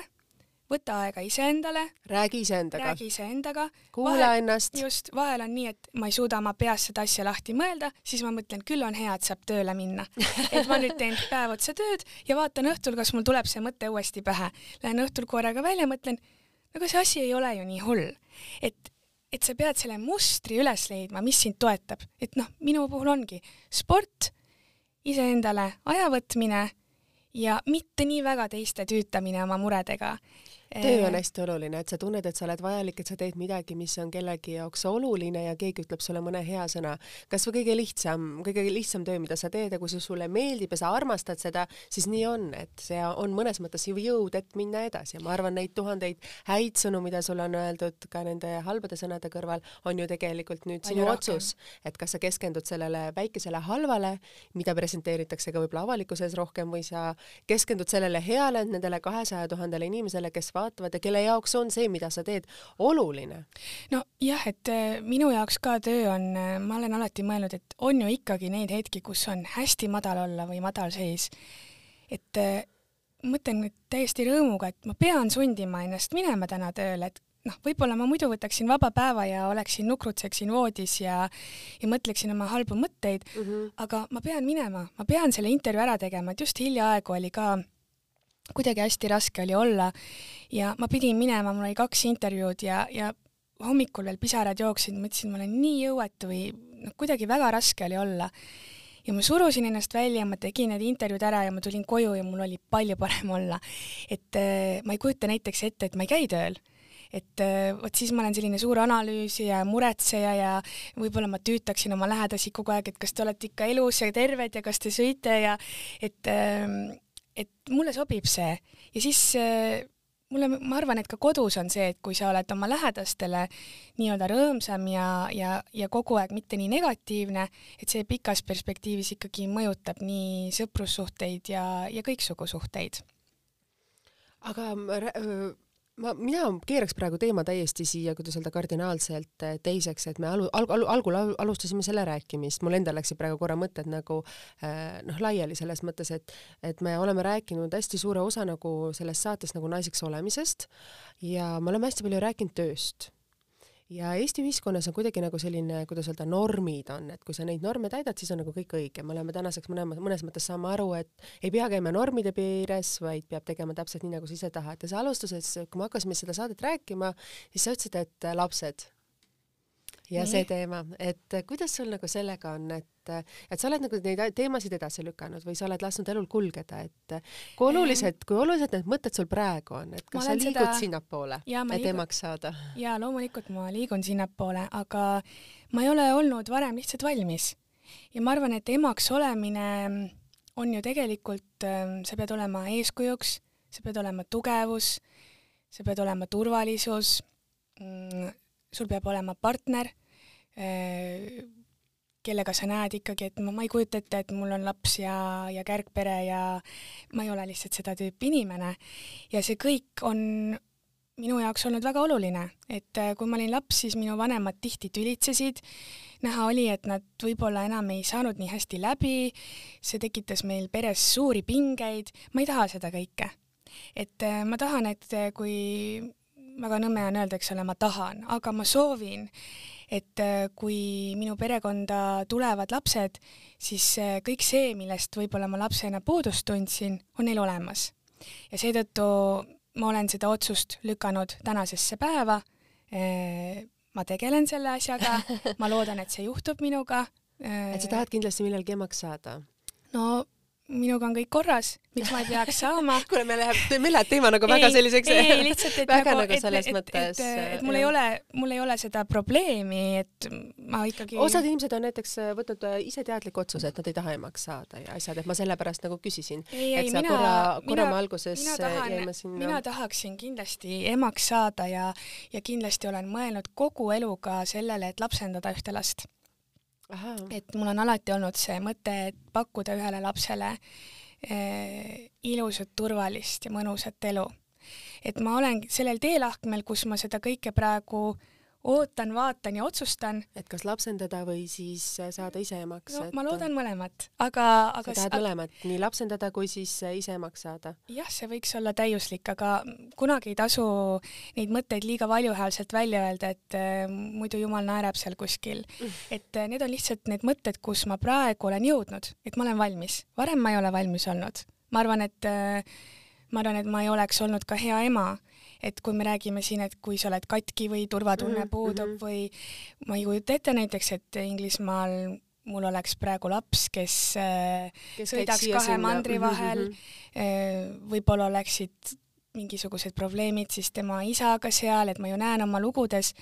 võta aega iseendale. räägi iseendaga. räägi iseendaga. kuula vahel, ennast. just, vahel on nii, et ma ei suuda oma peas seda asja lahti mõelda, siis ma mõtlen, küll on hea, et saab tööle minna. et ma nüüd teen päev otsa tööd ja vaatan õhtul, kas mul tuleb see mõte uuesti pähe. Lähen õhtul korraga välja, mõtlen, aga see asi ei ole ju nii hull. et, et sa pead selle mustri üles leidma, mis sind toetab. et noh, minu puhul ongi sport, iseendale aja võtmine ja mitte nii väga teiste tüütamine oma muredega töö on hästi oluline, et sa tunned, et sa oled vajalik, et sa teed midagi, mis on kellegi jaoks oluline ja keegi ütleb sulle mõne hea sõna. kas või kõige lihtsam, kõige lihtsam töö, mida sa teed ja kui see sulle meeldib ja sa armastad seda, siis nii on, et see on mõnes mõttes jõud, et minna edasi. Ja ma arvan, neid tuhandeid häid sõnu, mida sulle on öeldud ka nende halbade sõnade kõrval, on ju tegelikult nüüd sinu otsus, et kas sa keskendud sellele väikesele halvale, mida presenteeritakse ka võib-olla avalikkuse ees rohkem või sa keskendud sellele heale, nendele kahesaja tuhandele inimesele, kes vaatavad ja kelle jaoks on see, mida sa teed, oluline? nojah, et äh, minu jaoks ka töö on, äh, ma olen alati mõelnud, et on ju ikkagi neid hetki, kus on hästi madal olla või madalseis. et äh, mõtlen nüüd täiesti rõõmuga, et ma pean sundima ennast minema täna tööle, et noh, võib-olla ma muidu võtaksin vaba päeva ja oleksin, nukrutseksin voodis ja, ja mõtleksin oma halbu mõtteid mm, -hmm. aga ma pean minema, ma pean selle intervjuu ära tegema, et just hiljaaegu oli ka kuidagi hästi raske oli olla ja ma pidin minema, mul oli kaks intervjuud ja, ja hommikul veel pisarad jooksid, mõtlesin, ma olen nii jõuetu või noh, kuidagi väga raske oli olla. ja ma surusin ennast välja, ma tegin need intervjuud ära ja ma tulin koju ja mul oli palju parem olla. et äh, ma ei kujuta näiteks ette, et ma ei käi tööl et äh, vot siis ma olen selline suur analüüsija ja muretseja ja võib-olla ma tüütaksin oma lähedasi kogu aeg, et kas te olete ikka elus ja terved ja kas te sõite ja et äh, et mulle sobib see ja siis äh, mulle, ma arvan, et ka kodus on see, et kui sa oled oma lähedastele nii-öelda rõõmsam ja, ja, ja kogu aeg mitte nii negatiivne, et see pikas perspektiivis ikkagi mõjutab nii sõprussuhteid ja, ja kõiksugu suhteid. aga ma, mina keeraks praegu teema täiesti siia, kuidas öelda, kardinaalselt eh, teiseks, et me alu-, alg-, algul alustasime selle rääkimist, mul endal läksid praegu korra mõtted nagu eh, noh, laiali selles mõttes, et et me oleme rääkinud hästi suure osa nagu selles saates nagu naiseks olemisest ja me oleme hästi palju rääkinud tööst ja Eesti ühiskonnas on kuidagi nagu selline, kuidas öelda, normid on, et kui sa neid norme täidad, siis on nagu kõik õige, me oleme tänaseks mõlemas, mõnes mõttes saame aru, et ei pea käima normide piires, vaid peab tegema täpselt nii, nagu sa ise tahad. Ja sa alustuses, kui me hakkasime seda saadet rääkima, siis sa ütlesid, et lapsed. Ja Nii. see teema, et kuidas sul nagu sellega on, et, et sa oled nagu neid teemasid edasi lükanud või sa oled lasknud elul kulgeda, et kui olulised, kui olulised need mõtted sul praegu on, et kas sa liigud seda... sinnapoole, et liigun... emaks saada? jaa, loomulikult ma liigun sinnapoole, aga ma ei ole olnud varem lihtsalt valmis. ja ma arvan, et emaks olemine on ju tegelikult, ähm, sa pead olema eeskujuks, sa pead olema tugevus, sa pead olema turvalisus mm, sul peab olema partner, äh, kellega sa näed ikkagi, et ma, ma ei kujuta ette, et mul on laps ja, ja kärgpere ja ma ei ole lihtsalt seda tüüpi inimene. ja see kõik on minu jaoks olnud väga oluline, et äh, kui ma olin laps, siis minu vanemad tihti tülitsesid, näha oli, et nad võib-olla enam ei saanud nii hästi läbi, see tekitas meil peres suuri pingeid, ma ei taha seda kõike. et äh, ma tahan, et kui väga nõme on öelda, eks ole, ma tahan, aga ma soovin, et äh, kui minu perekonda tulevad lapsed, siis äh, kõik see, millest võib-olla ma lapsena puudust tundsin, on neil olemas. ja seetõttu ma olen seda otsust lükanud tänasesse päeva. Äh, ma tegelen selle asjaga, ma loodan, et see juhtub minuga. et sa tahad kindlasti millalgi emaks saada? no minuga on kõik korras, miks ma ei peaks saama kuule, me läheb, meil läheb teema nagu väga selliseks ei, ei lihtsalt, et väga nagu, nagu selles et, mõttes. et, et, et mul jah. ei ole, mul ei ole seda probleemi, et ma ikkagi. osad inimesed on näiteks äh, võtnud ise teadliku otsuse, et nad ei taha emaks saada ja asjad, et ma sellepärast nagu küsisin. et sa mina, korra, korra me alguses jäime sinna. mina tahaksin kindlasti emaks saada ja, ja kindlasti olen mõelnud kogu eluga sellele, et lapsendada ühte last et mul on alati olnud see mõte, et pakkuda ühele lapsele eh, ilusat, turvalist ja mõnusat elu. et ma olen sellel teelahkmel, kus ma seda kõike praegu ootan, vaatan ja otsustan. et kas lapsendada või siis saada ise emaks no,? ma loodan mõlemat, aga, aga. sa tahad mõlemat, nii lapsendada kui siis ise emaks saada? jah, see võiks olla täiuslik, aga kunagi ei tasu neid mõtteid liiga valjuhäälselt välja öelda, et äh, muidu jumal naerab seal kuskil et äh, need on lihtsalt need mõtted, kus ma praegu olen jõudnud, et ma olen valmis. varem ma ei ole valmis olnud. ma arvan, et äh, ma arvan, et ma ei oleks olnud ka hea ema et kui me räägime siin, et kui sa oled katki või turvatunne mm -hmm. puudub mhm. või ma ei kujuta ette näiteks, et Inglismaal mul oleks praegu laps, kes, kes sõidaks kahe mandri mhm, vahel mm, -hmm. võib-olla oleksid mingisugused probleemid siis tema isaga seal, et ma ju näen oma lugudes,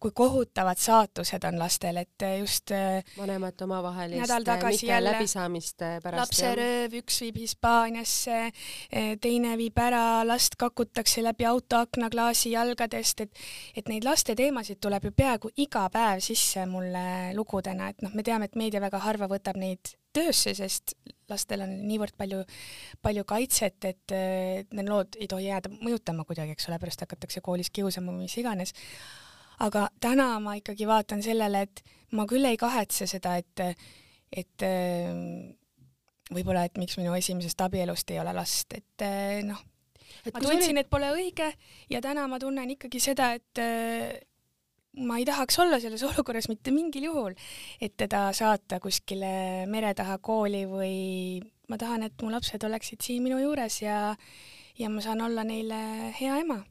kui kohutavad saatused on lastel, et just äh, vanemate omavahelist nädal tagasi jälle läbisaamist pärast lapserööv, üks viib Hispaaniasse, äh, teine viib ära, last kakutakse läbi autoaknaklaasi jalgadest, et et neid laste teemasid tuleb ju peaaegu iga päev sisse mulle lugudena, et noh, me teame, et meedia väga harva võtab neid töösse, sest lastel on niivõrd palju, palju kaitset, et need lood ei tohi jääda mõjutama kuidagi, eks ole, pärast hakatakse koolis kiusama või mis iganes. aga täna ma ikkagi vaatan sellele, et ma küll ei kahetse seda, et, et võib-olla, et miks minu esimesest abielust ei ole last, et noh, ma tundsin, et pole õige ja täna ma tunnen ikkagi seda, et ma ei tahaks olla selles olukorras mitte mingil juhul, et teda saata kuskile mere taha kooli või ma tahan, et mu lapsed oleksid siin minu juures ja, ja ma saan olla neile hea ema.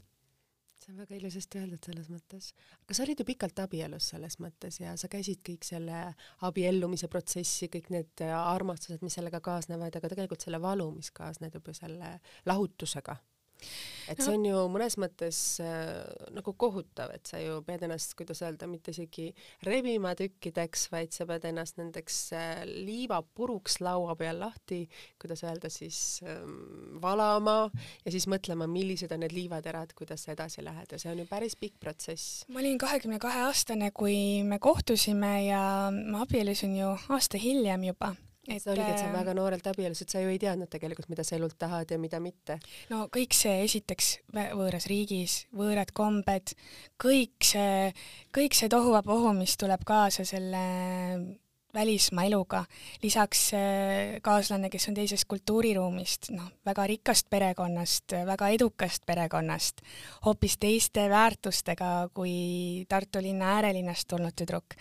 see on väga ilusasti öeldud selles mõttes. aga sa olid ju pikalt abielus selles mõttes ja sa käisid kõik selle abiellumise protsessi, kõik need armastused, mis sellega kaasnevad, aga tegelikult selle valu, mis kaasneb juba selle lahutusega et see on ju mõnes mõttes äh, nagu kohutav, et sa ju pead ennast, kuidas öelda, mitte isegi rebima tükkideks, vaid sa pead ennast nendeks äh, liivapuruks laua peal lahti, kuidas öelda siis ähm, valama ja siis mõtlema, millised on need liivaterad, kuidas sa edasi lähed ja see on ju päris pikk protsess. ma olin kahekümne kahe aastane, kui me kohtusime ja ma abiellusin ju aasta hiljem juba et see oligi, et sa väga noorelt abiellusid, sa ju ei teadnud tegelikult, mida sa elult tahad ja mida mitte. no kõik see esiteks võõras riigis, võõrad kombed, kõik see, kõik see tohuvapohu, mis tuleb kaasa selle välismaa eluga, lisaks äh, kaaslane, kes on teisest kultuuriruumist, noh, väga rikkast perekonnast, väga edukast perekonnast, hoopis teiste väärtustega kui Tartu linna äärelinnast tulnud tüdruk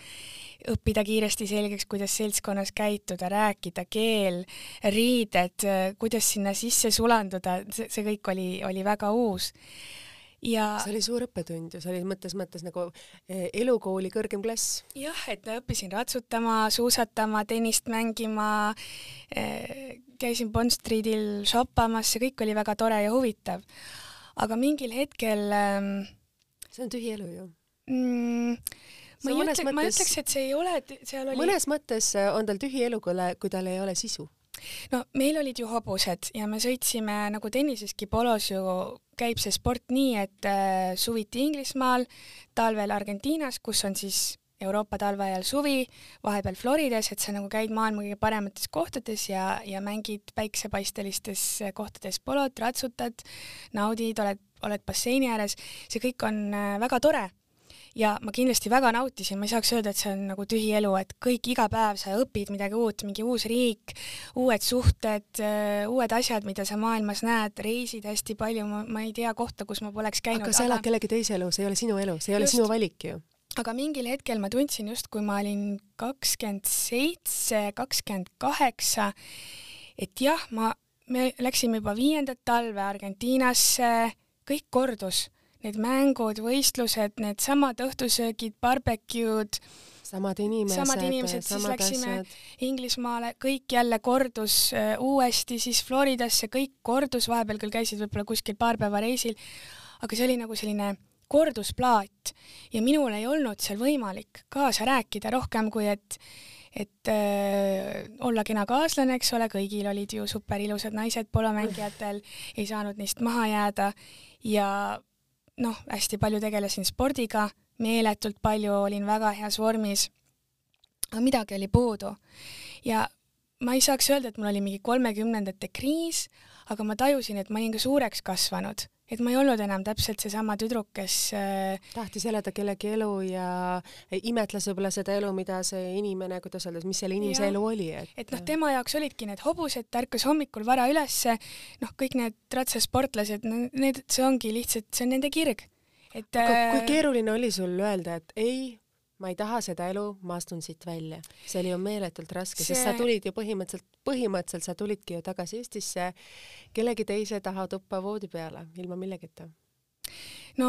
õppida kiiresti selgeks, kuidas seltskonnas käituda, rääkida, keel, riided, kuidas sinna sisse sulanduda, see kõik oli, oli väga uus. Ja see oli suur õppetund ju, see oli mõttes mõttes nagu eh, elukooli kõrgem klass. jah, et õppisin ratsutama, suusatama, tennist mängima, eh, käisin Bond Streetil shoppamas, see kõik oli väga tore ja huvitav. aga mingil hetkel ähm, see on tühi elu ju mm, ma ei ütle, ma ütleks, et see ei ole, seal oli mõnes mõttes äh, on tal tühi elu, kui kui tal ei ole sisu. no meil olid ju hobused ja me sõitsime nagu tenniseski polos ju käib see sport nii, et äh, suviti Inglismaal, talvel Argentiinas, kus on siis Euroopa talve ajal suvi, vahepeal Floridas, et sa nagu käid maailma kõige paremates kohtades ja, ja mängid päiksepaistelistes kohtades polot, ratsutad, naudid, oled, oled basseini ääres, see kõik on äh, väga tore ja ma kindlasti väga nautisin, ma ei saaks öelda, et see on nagu tühi elu, et kõik iga päev sa õpid midagi uut, mingi uus riik, uued suhted, uued asjad, mida sa maailmas näed, reisid hästi palju, ma, ma ei tea kohta, kus ma poleks käinud, aga sa elad kellegi teise elu, see ei ole sinu elu, see ei ole Just. sinu valik ju. aga mingil hetkel ma tundsin just, kui ma olin kakskümmend seitse, kakskümmend kaheksa, et jah, ma, me läksime juba viiendat talve Argentiinasse, kõik kordus, need mängud, võistlused, needsamad õhtusöögid, barbecue'd, samad inimesed, Samad inimesed, siis läksime- asjad. Inglismaale, kõik jälle kordus äh, uuesti, siis Floridasse, kõik kordus, vahepeal küll käisid võib-olla kuskil paar päeva reisil, aga see oli nagu selline kordusplaat ja minul ei olnud seal võimalik kaasa rääkida rohkem kui et et äh, olla kena kaaslane, eks ole, kõigil olid ju superilusad naised polomängijatel, ei saanud neist maha jääda ja noh, hästi palju tegelesin spordiga, meeletult palju olin väga heas vormis aga midagi oli puudu. ja ma ei saaks öelda, et mul oli mingi kolmekümnendate kriis, aga ma tajusin, et ma olin ka suureks kasvanud, et ma ei olnud enam täpselt seesama tüdruk, kes äh, tahtis elada kellegi elu ja imetles võib-olla seda elu, mida see inimene, kuidas öelda, mis selle inimese Jah. elu oli, et et noh, tema jaoks olidki need hobused, ta ärkas hommikul vara ülesse, noh, kõik need ratsasportlased, need, see ongi lihtsalt, see on nende kirg. et aga kui äh, keeruline oli sul öelda, et ei, ma ei taha seda elu, ma astun siit välja. see oli ju meeletult raske see..., sest sa tulid ju põhimõtteliselt, põhimõtteliselt sa tulidki ju tagasi Eestisse kellegi teise taha tuppa voodi peale, ilma millegita. no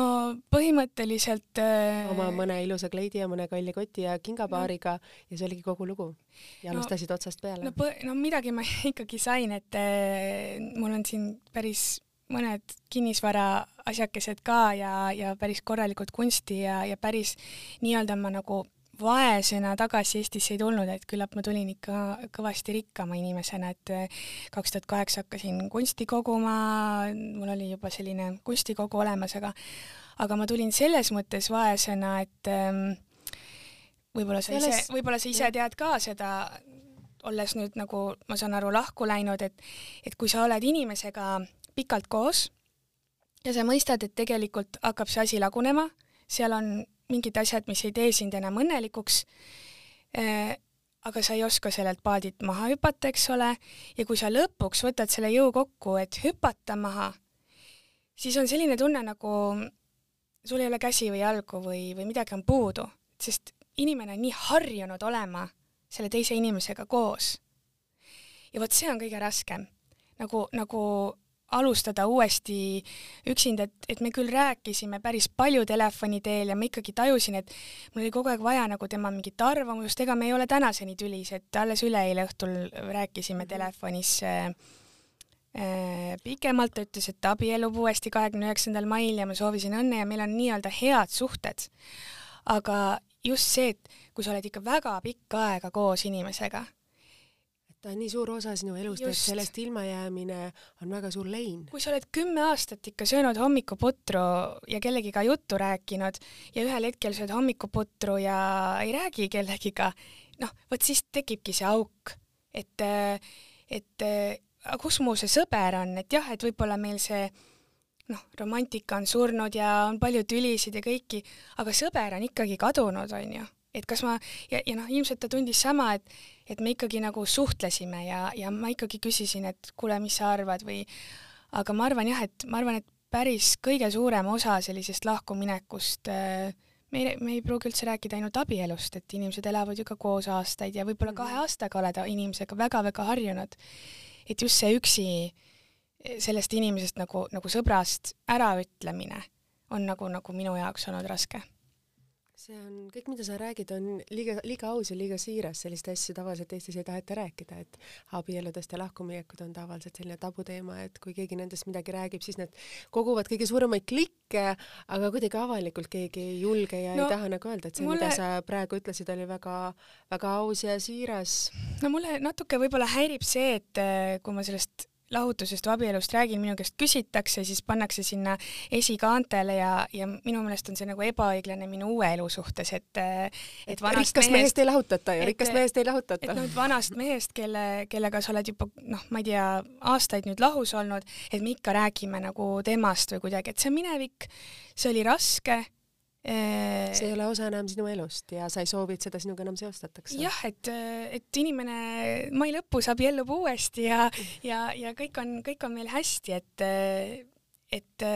põhimõtteliselt äh, oma mõne ilusa kleidi ja mõne kalli koti ja kingapaariga ja see oligi kogu lugu. ja No- alustasid otsast peale no no midagi ma ikkagi sain, et äh, mul on siin päris mõned kinnisvara asjakesed ka ja, ja päris korralikult kunsti ja, ja päris nii-öelda ma nagu vaesena tagasi Eestisse ei tulnud, et küllap ma tulin ikka kõvasti rikkama inimesena, et äh, kaks tuhat kaheksa hakkasin kunsti koguma, mul oli juba selline kunstikogu olemas, aga aga ma tulin selles mõttes vaesena, et ähm, võib-olla sa ise võib-olla sa ise tead ka seda, olles nüüd nagu ma saan aru lahku läinud, et et kui sa oled inimesega pikalt koos ja sa mõistad, et tegelikult hakkab see asi lagunema, seal on mingid asjad, mis ei tee sind enam õnnelikuks. Äh,, aga sa ei oska sellelt paadilt maha hüpata, eks ole, ja kui sa lõpuks võtad selle jõu kokku, et hüpata maha, siis on selline tunne nagu sul ei ole käsi või jalgu või, või midagi on puudu, sest inimene on nii harjunud olema selle teise inimesega koos. ja vot see on kõige raskem, nagu, nagu alustada uuesti üksinda, et, et me küll rääkisime päris palju telefoni teel ja ma ikkagi tajusin, et mul oli kogu aeg vaja nagu tema mingit arvamust, ega me ei ole tänaseni tülised, alles üleeile õhtul rääkisime telefonis äh, pikemalt, ta ütles, et ta abiellub uuesti kahekümne üheksandal mail ja ma soovisin õnne ja meil on nii-öelda head suhted. aga just see, et kui sa oled ikka väga pikka aega koos inimesega, et ta on nii suur osa sinu elust, et sellest ilmajäämine on väga suur lein. kui sa oled kümme aastat ikka söönud hommikuputru ja kellegiga juttu rääkinud ja ühel hetkel sööd hommikuputru ja ei räägi kellegiga, noh, vot siis tekibki see auk, et, et aga kus mu see sõber on, et jah, et võib-olla meil see noh, romantika on surnud ja on palju tülisid ja kõiki, aga sõber on ikkagi kadunud, onju. Et kas ma ja, ja noh, ilmselt ta tundis sama, et, et me ikkagi nagu suhtlesime ja, ja ma ikkagi küsisin, et kuule, mis sa arvad või aga ma arvan jah, et ma arvan, et päris kõige suurem osa sellisest lahkuminekust äh, me ei, me ei pruugi üldse rääkida ainult abielust, et inimesed elavad ju ka koos aastaid ja võib-olla kahe aastaga oled inimesega väga-väga harjunud. et just see üksi sellest inimesest nagu, nagu sõbrast äraütlemine on nagu, nagu minu jaoks olnud raske see on, kõik, mida sa räägid, on liiga, liiga aus ja liiga siiras, selliseid asju tavaliselt Eestis ei taheta rääkida, et abieludest ja lahkuminekud on tavaliselt selline tabuteema, et kui keegi nendest midagi räägib, siis need koguvad kõige suuremaid klikke, aga kuidagi avalikult keegi ei julge ja no, ei taha nagu öelda, et see mulle..., mida sa praegu ütlesid, oli väga, väga aus ja siiras. no mulle natuke võib-olla häirib see, et eh, kui ma sellest lahutusest või abielust räägin, minu käest küsitakse, siis pannakse sinna esikaantele ja, ja minu meelest on see nagu ebaõiglane minu uue elu suhtes, et et vanast rikkast mehest, mehest ei lahutata ja rikkast mehest ei lahutata. et noh, et vanast mehest, kelle, kellega sa oled juba noh, ma ei tea, aastaid nüüd lahus olnud, et me ikka räägime nagu temast või kuidagi, et see on minevik, see oli raske see ei ole osa enam sinu elust ja sa ei soovi, et seda sinuga enam seostatakse. jah, et, et inimene mai lõpus abiellub uuesti ja, ja, ja kõik on, kõik on meil hästi, et, et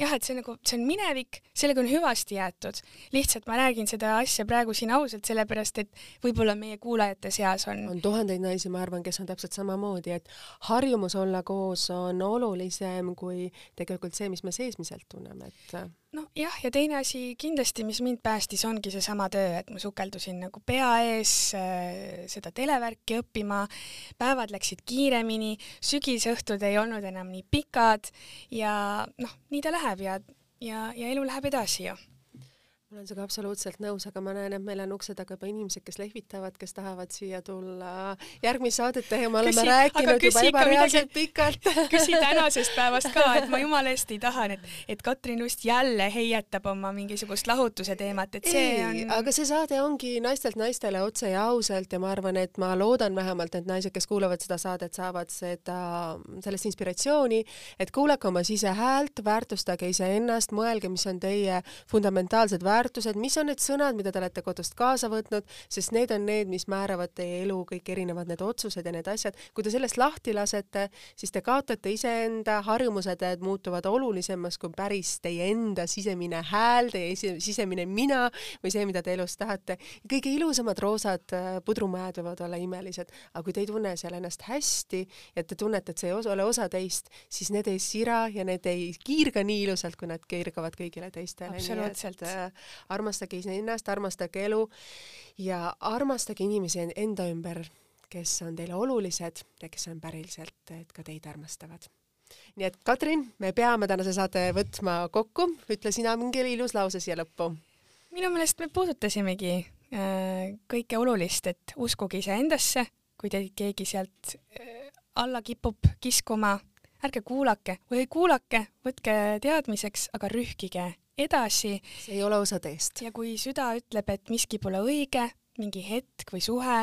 jah, et see nagu, see on minevik, sellega on hüvasti jäetud. lihtsalt ma räägin seda asja praegu siin ausalt, sellepärast et võib-olla meie kuulajate seas on on tuhandeid naisi, ma arvan, kes on täpselt samamoodi, et harjumus olla koos on olulisem kui tegelikult see, mis me seesmiselt tunneme, et nojah, ja teine asi kindlasti, mis mind päästis, ongi seesama töö, et ma sukeldusin nagu pea ees äh, seda televärki õppima, päevad läksid kiiremini, sügisõhtud ei olnud enam nii pikad ja noh, nii ta läheb ja, ja, ja elu läheb edasi ju ma olen sinuga absoluutselt nõus, aga ma näen, et meil on ukse taga juba inimesed, kes lehvitavad, kes tahavad siia tulla järgmist saadet teha me oleme küsi, rääkinud juba ebareaalselt pikalt küsi tänasest päevast ka, et ma jumala eest ei taha, et, et Katrin Lust jälle heietab oma mingisugust lahutuse teemat, et see ei, on. aga see saade ongi naistelt naistele otse ja ausalt ja ma arvan, et ma loodan vähemalt, et naised, kes kuulavad seda saadet, saavad seda, sellest inspiratsiooni, et kuulake oma sisehäält, väärtustage iseennast, mõelge, mis on teie fundamentaalsed väärtused väärtused, mis on need sõnad, mida te olete kodust kaasa võtnud, sest need on need, mis määravad teie elu, kõik erinevad need otsused ja need asjad. kui te sellest lahti lasete, siis te kaotate iseenda, harjumused muutuvad olulisemaks kui päris teie enda sisemine hääl, teie sisemine mina või see, mida te elus tahate. kõige ilusamad roosad äh, pudrumäed võivad olla imelised, aga kui te ei tunne seal ennast hästi ja te tunnete, et see ei ole osa teist, siis need ei sira ja need ei kiirga nii ilusalt, kui nad kirgavad kõigile teistele. absoluutselt. Äh, armastage iseennast, armastage elu ja armastage inimesi enda ümber, kes on teile olulised ja kes on päriselt, et ka teid armastavad. nii et Katrin, me peame tänase saate võtma kokku, ütle sina mingi ilus lause siia lõppu. minu meelest me puudutasimegi äh, kõike olulist, et uskuge iseendasse, kui teid keegi sealt äh, alla kipub kiskuma, ärge kuulake või kuulake, võtke teadmiseks, aga rühkige edasi. see ei ole osa teest. ja kui süda ütleb, et miski pole õige, mingi hetk või suhe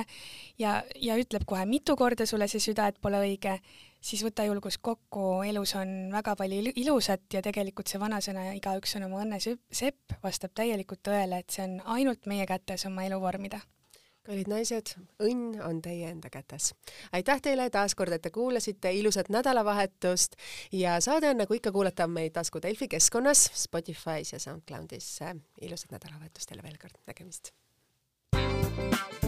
ja, ja ütleb kohe mitu korda sulle see süda, et pole õige, siis võta julgus kokku, elus on väga palju ilusat ja tegelikult see vanasõna igaüks on oma õnne sepp vastab täielikult tõele, et see on ainult meie kätes oma elu vormida kallid naised, õnn on teie enda kätes. aitäh teile taas kord, et te kuulasite, ilusat nädalavahetust ja saade on nagu ikka kuulata meid Tasku Delfi keskkonnas, Spotify's ja SoundCloudis. ilusat nädalavahetust teile veel kord, nägemist. thank you